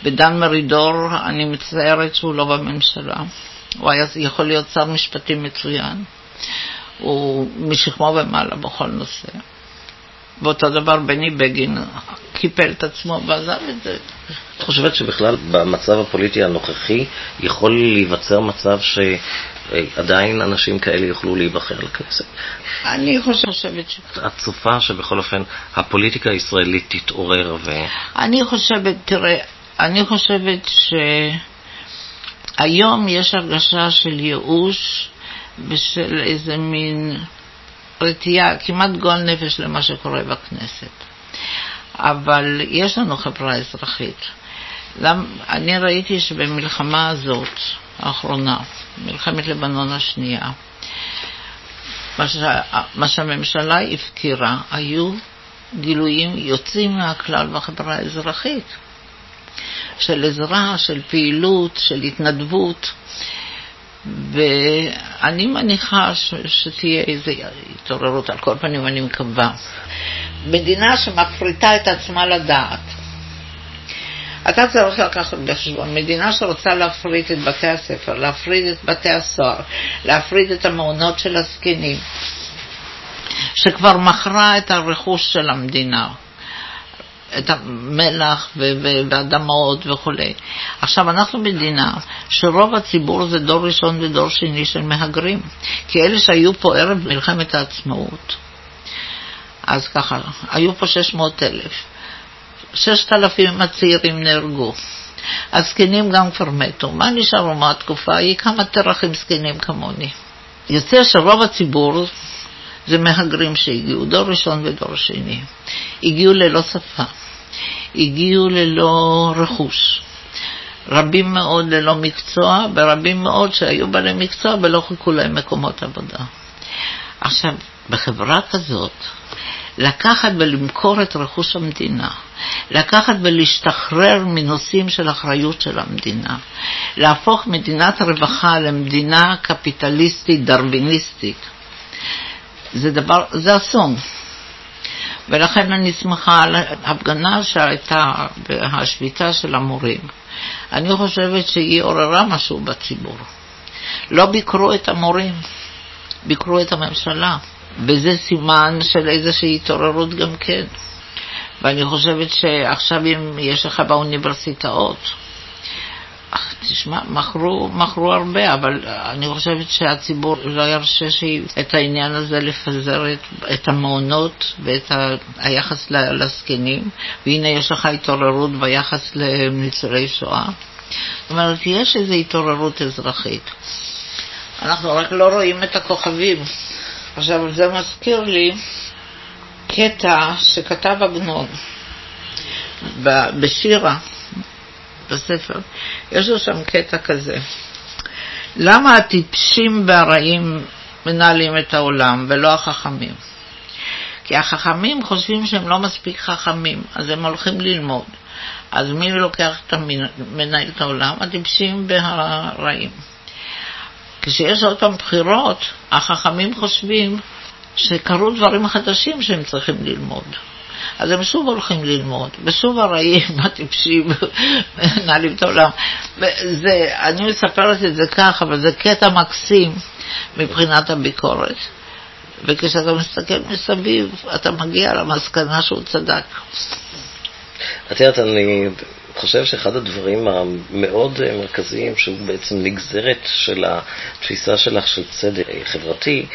בדן מרידור אני מצטערת שהוא לא בממשלה. הוא היה יכול להיות שר משפטים מצוין. הוא משכמו ומעלה בכל נושא. ואותו דבר בני בגין קיפל את עצמו ועזב את זה. את חושבת שבכלל במצב הפוליטי הנוכחי יכול להיווצר מצב שעדיין אנשים כאלה יוכלו להיבחר לכנסת? אני חושבת ש... את צופה שבכל אופן הפוליטיקה הישראלית תתעורר ו... אני חושבת, תראה, אני חושבת שהיום יש הרגשה של ייאוש ושל איזה מין רתיעה, כמעט גועל נפש למה שקורה בכנסת. אבל יש לנו חברה אזרחית. למ... אני ראיתי שבמלחמה הזאת, האחרונה, מלחמת לבנון השנייה, מה, שהממשלה הפקירה היו גילויים יוצאים מהכלל בחברה האזרחית, של עזרה, של פעילות, של התנדבות. ואני מניחה ש... שתהיה איזו התעוררות, על כל פנים אני מקווה. מדינה שמפריטה את עצמה לדעת. אתה צריך לקחת בחשבון, מדינה שרוצה להפריט את בתי הספר, להפריד את בתי הסוהר, להפריד את המעונות של הזקנים, שכבר מכרה את הרכוש של המדינה, את המלח ואדמות וכולי. עכשיו, אנחנו מדינה שרוב הציבור זה דור ראשון ודור שני של מהגרים, כי אלה שהיו פה ערב מלחמת העצמאות, אז ככה, היו פה 600 אלף. 6,000 הצעירים נהרגו. הזקנים גם כבר מתו. מה נשארו מהתקופה ההיא? כמה תרחים זקנים כמוני. יוצא שרוב הציבור זה מהגרים שהגיעו, דור ראשון ודור שני. הגיעו ללא שפה, הגיעו ללא רכוש. רבים מאוד ללא מקצוע, ורבים מאוד שהיו בעלי מקצוע ולא חיכו להם מקומות עבודה. עכשיו, בחברה כזאת, לקחת ולמכור את רכוש המדינה, לקחת ולהשתחרר מנושאים של אחריות של המדינה, להפוך מדינת רווחה למדינה קפיטליסטית דרוויניסטית, זה דבר, זה אסון. ולכן אני שמחה על ההפגנה שהייתה בהשביתה של המורים. אני חושבת שהיא עוררה משהו בציבור. לא ביקרו את המורים, ביקרו את הממשלה. וזה סימן של איזושהי התעוררות גם כן. ואני חושבת שעכשיו אם יש לך באוניברסיטאות, תשמע, מכרו, מכרו הרבה, אבל אני חושבת שהציבור לא ירשה את העניין הזה לפזר את, את המעונות ואת ה, היחס לזקנים, והנה יש לך התעוררות ביחס לניצולי שואה. זאת אומרת, יש איזו התעוררות אזרחית. אנחנו רק לא רואים את הכוכבים. עכשיו, זה מזכיר לי קטע שכתב עגנון בשירה, בספר, יש לו שם קטע כזה. למה הטיפשים והרעים מנהלים את העולם ולא החכמים? כי החכמים חושבים שהם לא מספיק חכמים, אז הם הולכים ללמוד. אז מי לוקח את המנהל את העולם? הטיפשים והרעים. כשיש עוד פעם בחירות, החכמים חושבים שקרו דברים חדשים שהם צריכים ללמוד. אז הם שוב הולכים ללמוד, ושוב הרעים, הטיפשים, מנהלים את העולם. וזה, אני מספרת את זה כך, אבל זה קטע מקסים מבחינת הביקורת. וכשאתה מסתכל מסביב, אתה מגיע למסקנה שהוא צדק. את יודעת, אני חושב שאחד הדברים המאוד מרכזיים, שהוא בעצם נגזרת של התפיסה שלך של צדק חברתי,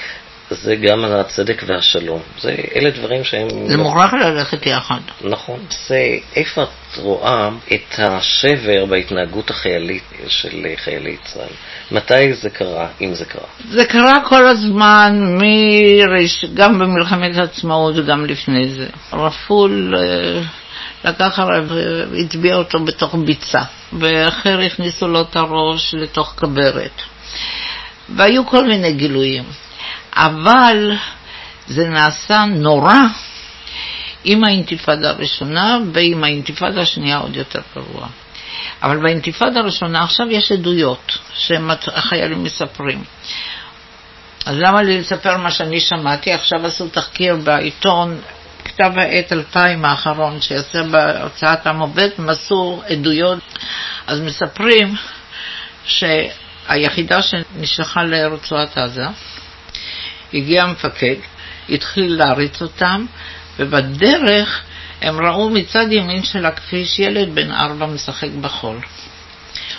זה גם הצדק והשלום. זה, אלה דברים שהם... זה מוכרח ללכת יחד. נכון. זה, איפה את רואה את השבר בהתנהגות החיילית של חיילי צה"ל? מתי זה קרה, אם זה קרה? זה קרה כל הזמן, מראש, גם במלחמת העצמאות וגם לפני זה. רפול... אה, לקח הרב והטביע אותו בתוך ביצה, ואחר הכניסו לו את הראש לתוך כברת. והיו כל מיני גילויים. אבל זה נעשה נורא עם האינתיפאדה הראשונה ועם האינתיפאדה השנייה עוד יותר גרוע. אבל באינתיפאדה הראשונה עכשיו יש עדויות שהחיילים מספרים. אז למה לי לספר מה שאני שמעתי? עכשיו עשו תחקיר בעיתון, כתב העת 2000 האחרון, שיצא בהוצאת עם עובד, עשו עדויות. אז מספרים שהיחידה שנשלחה לרצועת עזה, הגיע המפקד, התחיל להריץ אותם, ובדרך הם ראו מצד ימין של הכביש ילד בן ארבע משחק בחול.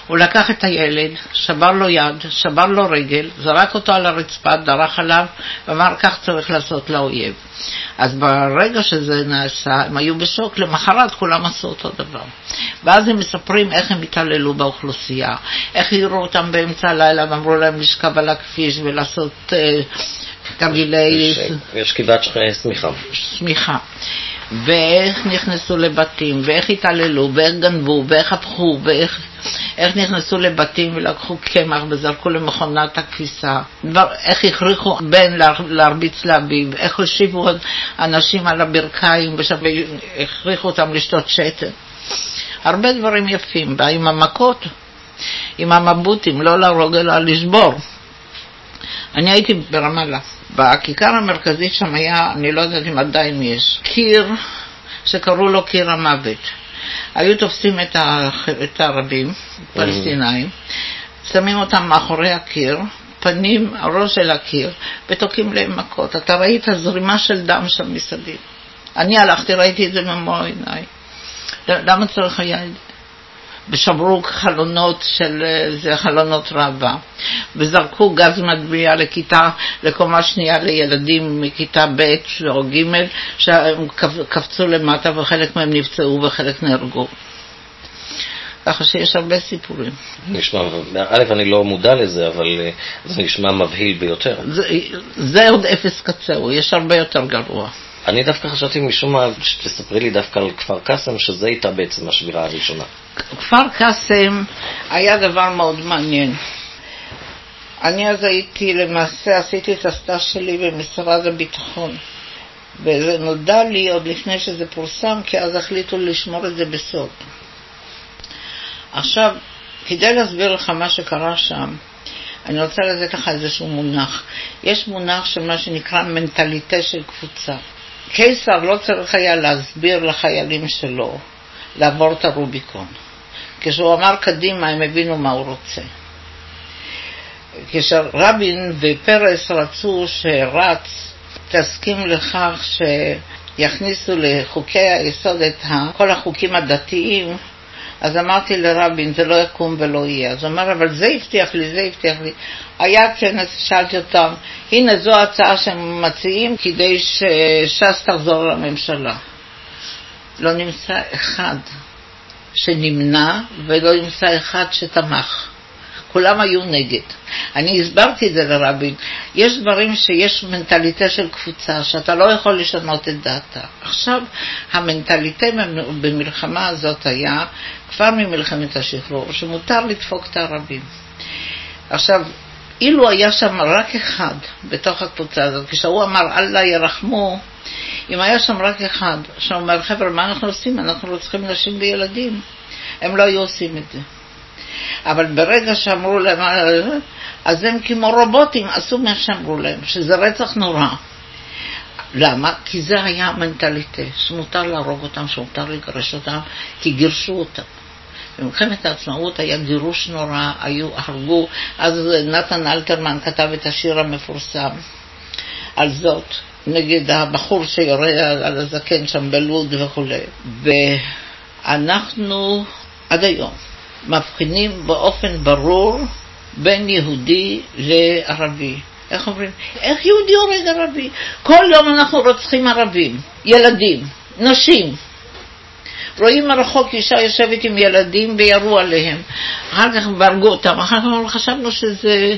הוא לקח את הילד, שבר לו יד, שבר לו רגל, זרק אותו על הרצפה, דרך עליו, ואמר, כך צריך לעשות לאויב. אז ברגע שזה נעשה, הם היו בשוק, למחרת כולם עשו אותו דבר. ואז הם מספרים איך הם התעללו באוכלוסייה, איך העירו אותם באמצע הלילה ואמרו להם לשכב על הכביש ולעשות אה, תרגילי... יש כיבת שמיכה. שמיכה. ואיך נכנסו לבתים, ואיך התעללו, ואיך גנבו, ואיך הפכו, ואיך איך נכנסו לבתים ולקחו קמח וזרקו למכונת הכביסה, איך הכריחו בן להרביץ לאביו, איך הושיבו אנשים על הברכיים והכריחו אותם לשתות שתן. הרבה דברים יפים, ועם המכות, עם המבוטים, לא להרוג אלא לשבור. אני הייתי ברמאללה. בכיכר המרכזית שם היה, אני לא יודעת אם עדיין יש, קיר שקראו לו קיר המוות. היו תופסים את, את הערבים, פלסטינאים, שמים אותם מאחורי הקיר, פנים, הראש אל הקיר, ותוקעים להם מכות. אתה ראית זרימה של דם שם מסביב. אני הלכתי, ראיתי את זה במו עיניי. למה צריך היה את זה? ושברו חלונות של זה חלונות ראווה, וזרקו גז מדביע לכיתה, לקומה שנייה לילדים מכיתה ב' או ג', שהם קפצו למטה וחלק מהם נפצעו וחלק נהרגו. ככה שיש הרבה סיפורים. נשמע, א', אני לא מודע לזה, אבל אה, זה נשמע מבהיל ביותר. זה, זה עוד אפס קצהו, יש הרבה יותר גרוע. אני דווקא חשבתי משום מה שתספרי לי דווקא על כפר קאסם, שזה הייתה בעצם השבירה הראשונה. כפר קאסם היה דבר מאוד מעניין. אני אז הייתי, למעשה עשיתי את הסטאז' שלי במשרד הביטחון. וזה נודע לי עוד לפני שזה פורסם, כי אז החליטו לשמור את זה בסוד. עכשיו, כדי להסביר לך מה שקרה שם, אני רוצה לתת לך איזשהו מונח. יש מונח של מה שנקרא מנטליטה של קבוצה. קיסר לא צריך היה להסביר לחיילים שלו לעבור את הרוביקון. כשהוא אמר קדימה הם הבינו מה הוא רוצה. כשרבין ופרס רצו שרץ תסכים לכך שיכניסו לחוקי היסוד את כל החוקים הדתיים, אז אמרתי לרבין, זה לא יקום ולא יהיה. אז הוא אמר, אבל זה הבטיח לי, זה הבטיח לי. היה כנס, שאלתי אותם, הנה זו ההצעה שהם מציעים כדי שש"ס תחזור לממשלה. לא נמצא אחד שנמנע ולא נמצא אחד שתמך. כולם היו נגד. אני הסברתי את זה לרבין. יש דברים שיש מנטליטה של קבוצה, שאתה לא יכול לשנות את דעתה. עכשיו, המנטליטה במלחמה הזאת היה, כבר ממלחמת השחרור, שמותר לדפוק את הערבים. עכשיו, אילו היה שם רק אחד בתוך הקבוצה הזאת, כשהוא אמר אללה ירחמו, אם היה שם רק אחד שאומר, חבר'ה, מה אנחנו עושים? אנחנו רוצחים נשים וילדים. הם לא היו עושים את זה. אבל ברגע שאמרו להם, אז הם כמו רובוטים, עשו מה שאמרו להם, שזה רצח נורא. למה? כי זה היה המנטליטה, שמותר להרוג אותם, שמותר לגרש אותם, כי גירשו אותם. במלחמת העצמאות היה גירוש נורא, היו, הרגו, אז נתן אלתרמן כתב את השיר המפורסם על זאת, נגד הבחור שיורה על הזקן שם בלוד וכולי. ואנחנו עד היום מבחינים באופן ברור בין יהודי לערבי. איך אומרים? איך יהודי הורג ערבי? כל יום אנחנו רוצחים ערבים, ילדים, נשים. רואים מרחוק אישה יושבת עם ילדים וירו עליהם. אחר כך הם הרגו אותם, אחר כך חשבנו שזה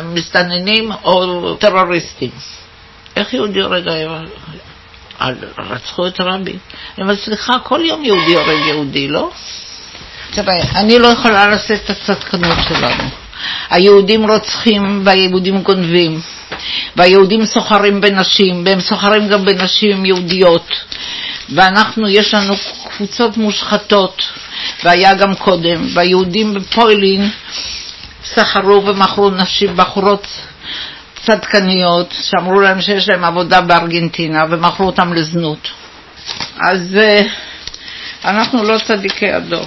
מסתננים או טרוריסטים. איך יהודי הורג רצחו את רבין. אני אומרת, סליחה, כל יום יהודי הורג יהודי, לא? תראה, אני לא יכולה לשאת את הצדקנות שלנו. היהודים רוצחים והיהודים גונבים, והיהודים סוחרים בנשים, והם סוחרים גם בנשים יהודיות. ואנחנו, יש לנו קבוצות מושחתות, והיה גם קודם, והיהודים בפוילין סחרו ומכרו נשים, בחורות צדקניות, שאמרו להם שיש להם עבודה בארגנטינה ומכרו אותם לזנות. אז אה, אנחנו לא צדיקי הדור.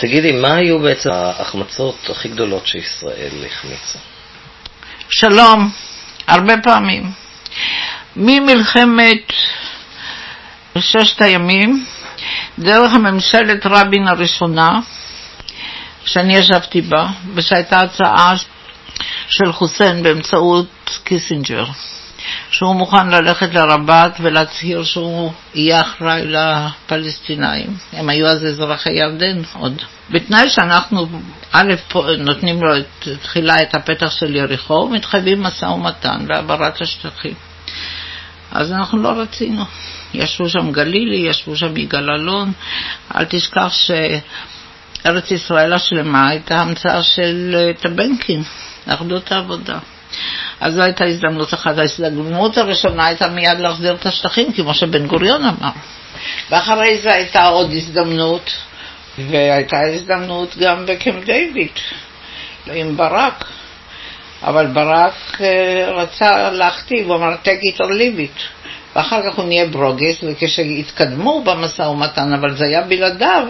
תגידי, מה היו בעצם ההחמצות הכי גדולות שישראל החמיצה? שלום, הרבה פעמים. ממלחמת ששת הימים, דרך ממשלת רבין הראשונה, שאני ישבתי בה, ושהייתה הצעה של חוסיין באמצעות קיסינג'ר, שהוא מוכן ללכת לרבאט ולהצהיר שהוא יהיה אחראי לפלסטינאים. הם היו אז אזרחי ירדן עוד. בתנאי שאנחנו, א', נותנים לו את, תחילה את הפתח של יריחו, ומתחייבים משא ומתן להעברת השטחים. אז אנחנו לא רצינו. ישבו שם גלילי, ישבו שם יגאל אלון. אל תשכח שארץ ישראל השלמה הייתה המצאה של אה, טבנקין, אחדות העבודה. אז זו הייתה הזדמנות אחת. ההזדמנות הראשונה הייתה מיד להחזיר את השטחים, כמו שבן גוריון אמר. ואחרי זה הייתה עוד הזדמנות, והייתה הזדמנות גם בקמפ דיוויד, עם ברק. אבל ברק אה, רצה להכתיב, הוא אמר take it or leave it. ואחר כך הוא נהיה ברוגס, וכשהתקדמו במשא ומתן, אבל זה היה בלעדיו,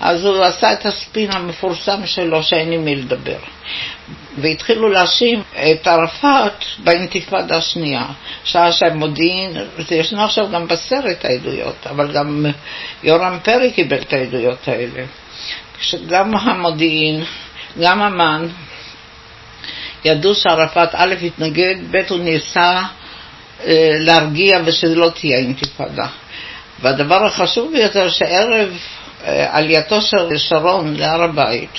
אז הוא עשה את הספין המפורסם שלו שאין עם מי לדבר. והתחילו להאשים את ערפאת באינתיפאדה השנייה, שעה שהמודיעין, זה ישנו עכשיו גם בסרט העדויות, אבל גם יורם פרי קיבל את העדויות האלה. שגם המודיעין, גם אמ"ן, ידעו שערפאת א' התנגד, ב' הוא ניסה אה, להרגיע ושזה לא תהיה אינתיפאדה. והדבר החשוב ביותר, שערב אה, עלייתו של שרון להר הבית,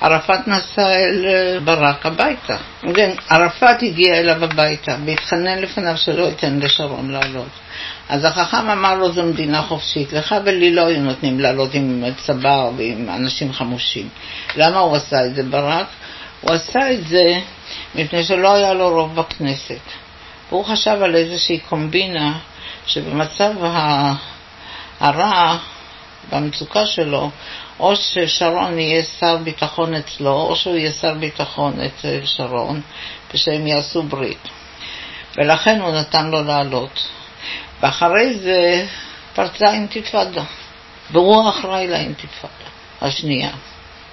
ערפאת נסע אל אה, ברק הביתה. כן, ערפאת הגיע אליו הביתה והתחנן לפניו שלא ייתן לשרון לעלות. אז החכם אמר לו, זו מדינה חופשית, לך ולי לא היו נותנים לעלות עם צבא ועם אנשים חמושים. למה הוא עשה את זה, ברק? הוא עשה את זה מפני שלא היה לו רוב בכנסת. והוא חשב על איזושהי קומבינה שבמצב הרע, במצוקה שלו, או ששרון יהיה שר ביטחון אצלו, או שהוא יהיה שר ביטחון אצל שרון, ושהם יעשו ברית. ולכן הוא נתן לו לעלות. ואחרי זה פרצה אינתיפאדה, והוא אחראי לאינתיפאדה השנייה.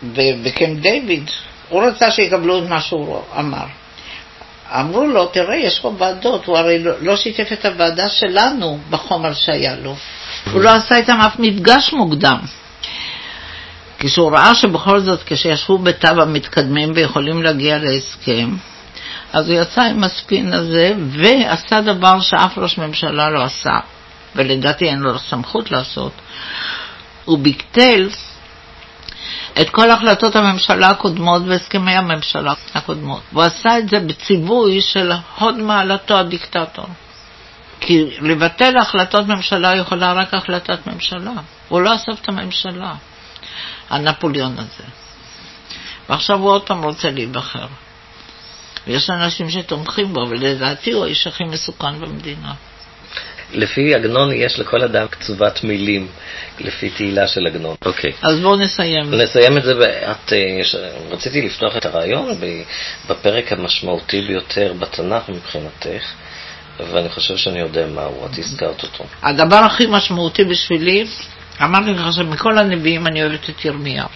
ובקמפ דיוויד הוא רצה שיקבלו את מה שהוא אמר. אמרו לו, תראה, יש פה ועדות, הוא הרי לא, לא שיתף את הוועדה שלנו בחומר שהיה לו. הוא לא עשה איתם אף מפגש מוקדם. כשהוא ראה שבכל זאת, כשישבו בתו המתקדמים ויכולים להגיע להסכם, אז הוא יצא עם הספין הזה ועשה דבר שאף ראש ממשלה לא עשה, ולדעתי אין לו סמכות לעשות. הוא ביטל את כל החלטות הממשלה הקודמות והסכמי הממשלה הקודמות. הוא עשה את זה בציווי של הוד מעלתו הדיקטטור. כי לבטל החלטות ממשלה יכולה רק החלטת ממשלה. הוא לא אסף את הממשלה, הנפוליאון הזה. ועכשיו הוא עוד פעם רוצה להיבחר. ויש אנשים שתומכים בו, ולדעתי הוא האיש הכי מסוכן במדינה. לפי עגנון יש לכל אדם קצובת מילים, לפי תהילה של עגנון. אוקיי. אז בואו נסיים. נסיים את זה. את, אה, רציתי לפתוח את הרעיון בפרק המשמעותי ביותר בתנ"ך מבחינתך, ואני חושב שאני יודע מהו, את הזכרת אותו. הדבר הכי משמעותי בשבילי, אמרתי לך שמכל הנביאים אני אוהבת את ירמיהו.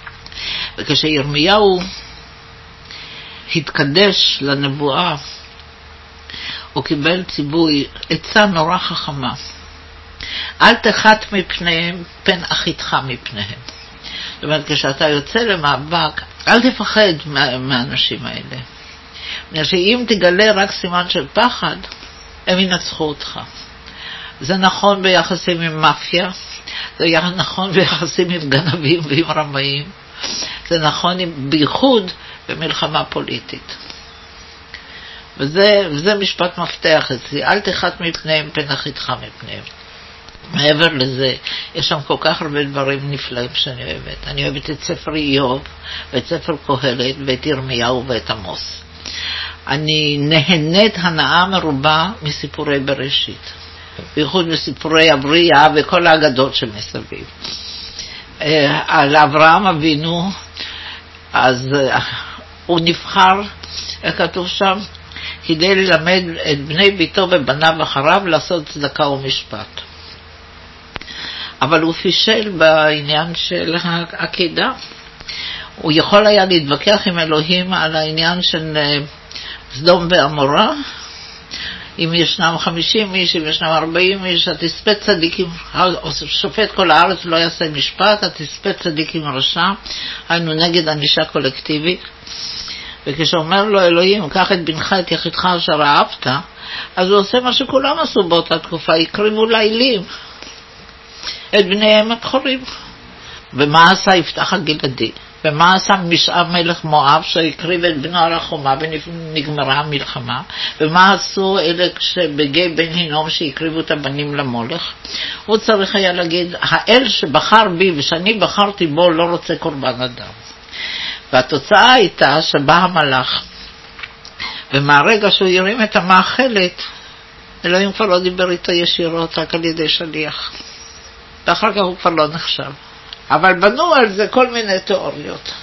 וכשירמיהו התקדש לנבואה, הוא קיבל ציווי, עצה נורא חכמה. אל תחת מפניהם פן אחיתך מפניהם. זאת אומרת, כשאתה יוצא למאבק, אל תפחד מה, מהאנשים האלה. בגלל שאם תגלה רק סימן של פחד, הם ינצחו אותך. זה נכון ביחסים עם מאפיה, זה נכון ביחסים עם גנבים ועם רמאים, זה נכון בייחוד במלחמה פוליטית. וזה, וזה משפט מפתח אצלי, אל תחת מפניהם פן אחיתך מפניהם. מעבר לזה, יש שם כל כך הרבה דברים נפלאים שאני אוהבת. אני אוהבת את ספר איוב, ואת ספר קהלת, ואת ירמיהו ואת עמוס. אני נהנית הנאה מרובה מסיפורי בראשית, בייחוד מסיפורי הבריאה וכל האגדות שמסביב. אה, על אברהם אבינו, אז אה, הוא נבחר, כתוב שם? כדי ללמד את בני ביתו ובניו אחריו לעשות צדקה ומשפט. אבל הוא פישל בעניין של העקידה. הוא יכול היה להתווכח עם אלוהים על העניין של אה, סדום ועמורה, אם ישנם חמישים איש, אם ישנם ארבעים איש, התספה צדיקים, שופט כל הארץ לא יעשה משפט, התספה צדיקים רשע, היינו נגד ענישה קולקטיבית. וכשאומר לו אלוהים, קח את בנך, את יחידך אשר אהבת, אז הוא עושה מה שכולם עשו באותה תקופה, הקריבו לילים את בניהם הבכורים. ומה עשה יפתח הגלעדי? ומה עשה משאב מלך מואב שהקריב את בנו על החומה ונגמרה המלחמה? ומה עשו אלה שבגיא בן הינום שהקריבו את הבנים למולך? הוא צריך היה להגיד, האל שבחר בי ושאני בחרתי בו לא רוצה קורבן אדם. והתוצאה הייתה שבא המלאך, ומהרגע שהוא הרים את המאכלת, אלוהים כבר לא דיבר איתו ישירות, רק על ידי שליח. ואחר כך הוא כבר לא נחשב. אבל בנו על זה כל מיני תיאוריות.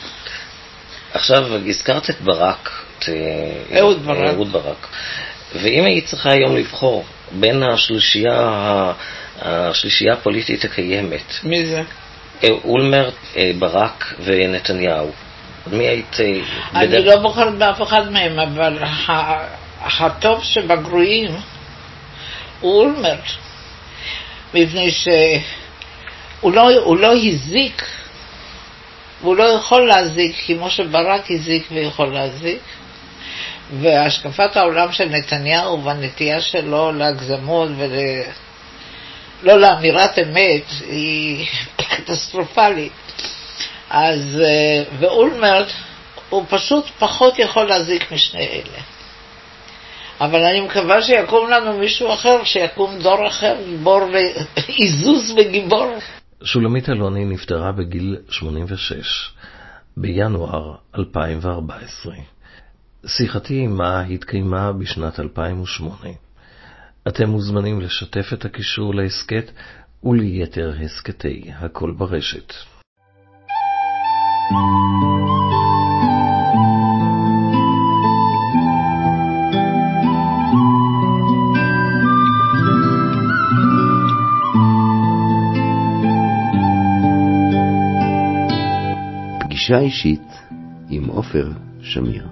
עכשיו, הזכרת את ברק, את אה, אהוד ברק. אהוד ברק. ואם היית צריכה היום לבחור בין השלישייה, השלישייה הפוליטית הקיימת, מי זה? אה, אולמרט, אה, ברק ונתניהו, מי היית... אני בדרך... לא בוחרת באף אחד מהם, אבל הטוב שבגרועים הוא אולמרט, מפני ש... הוא לא, הוא לא הזיק, והוא לא יכול להזיק כמו שברק הזיק ויכול להזיק. והשקפת העולם של נתניהו והנטייה שלו להגזמות ולא לא לאמירת אמת היא קטסטרופלית. אז, אה, ואולמרט הוא פשוט פחות יכול להזיק משני אלה. אבל אני מקווה שיקום לנו מישהו אחר, שיקום דור אחר, גיבור ועיזוז וגיבור. שולמית אלוני נפטרה בגיל 86 בינואר 2014. שיחתי עמה התקיימה בשנת 2008. אתם מוזמנים לשתף את הקישור להסכת וליתר הסכתי הכל ברשת. thank you פגישה אישית עם עופר שמיר.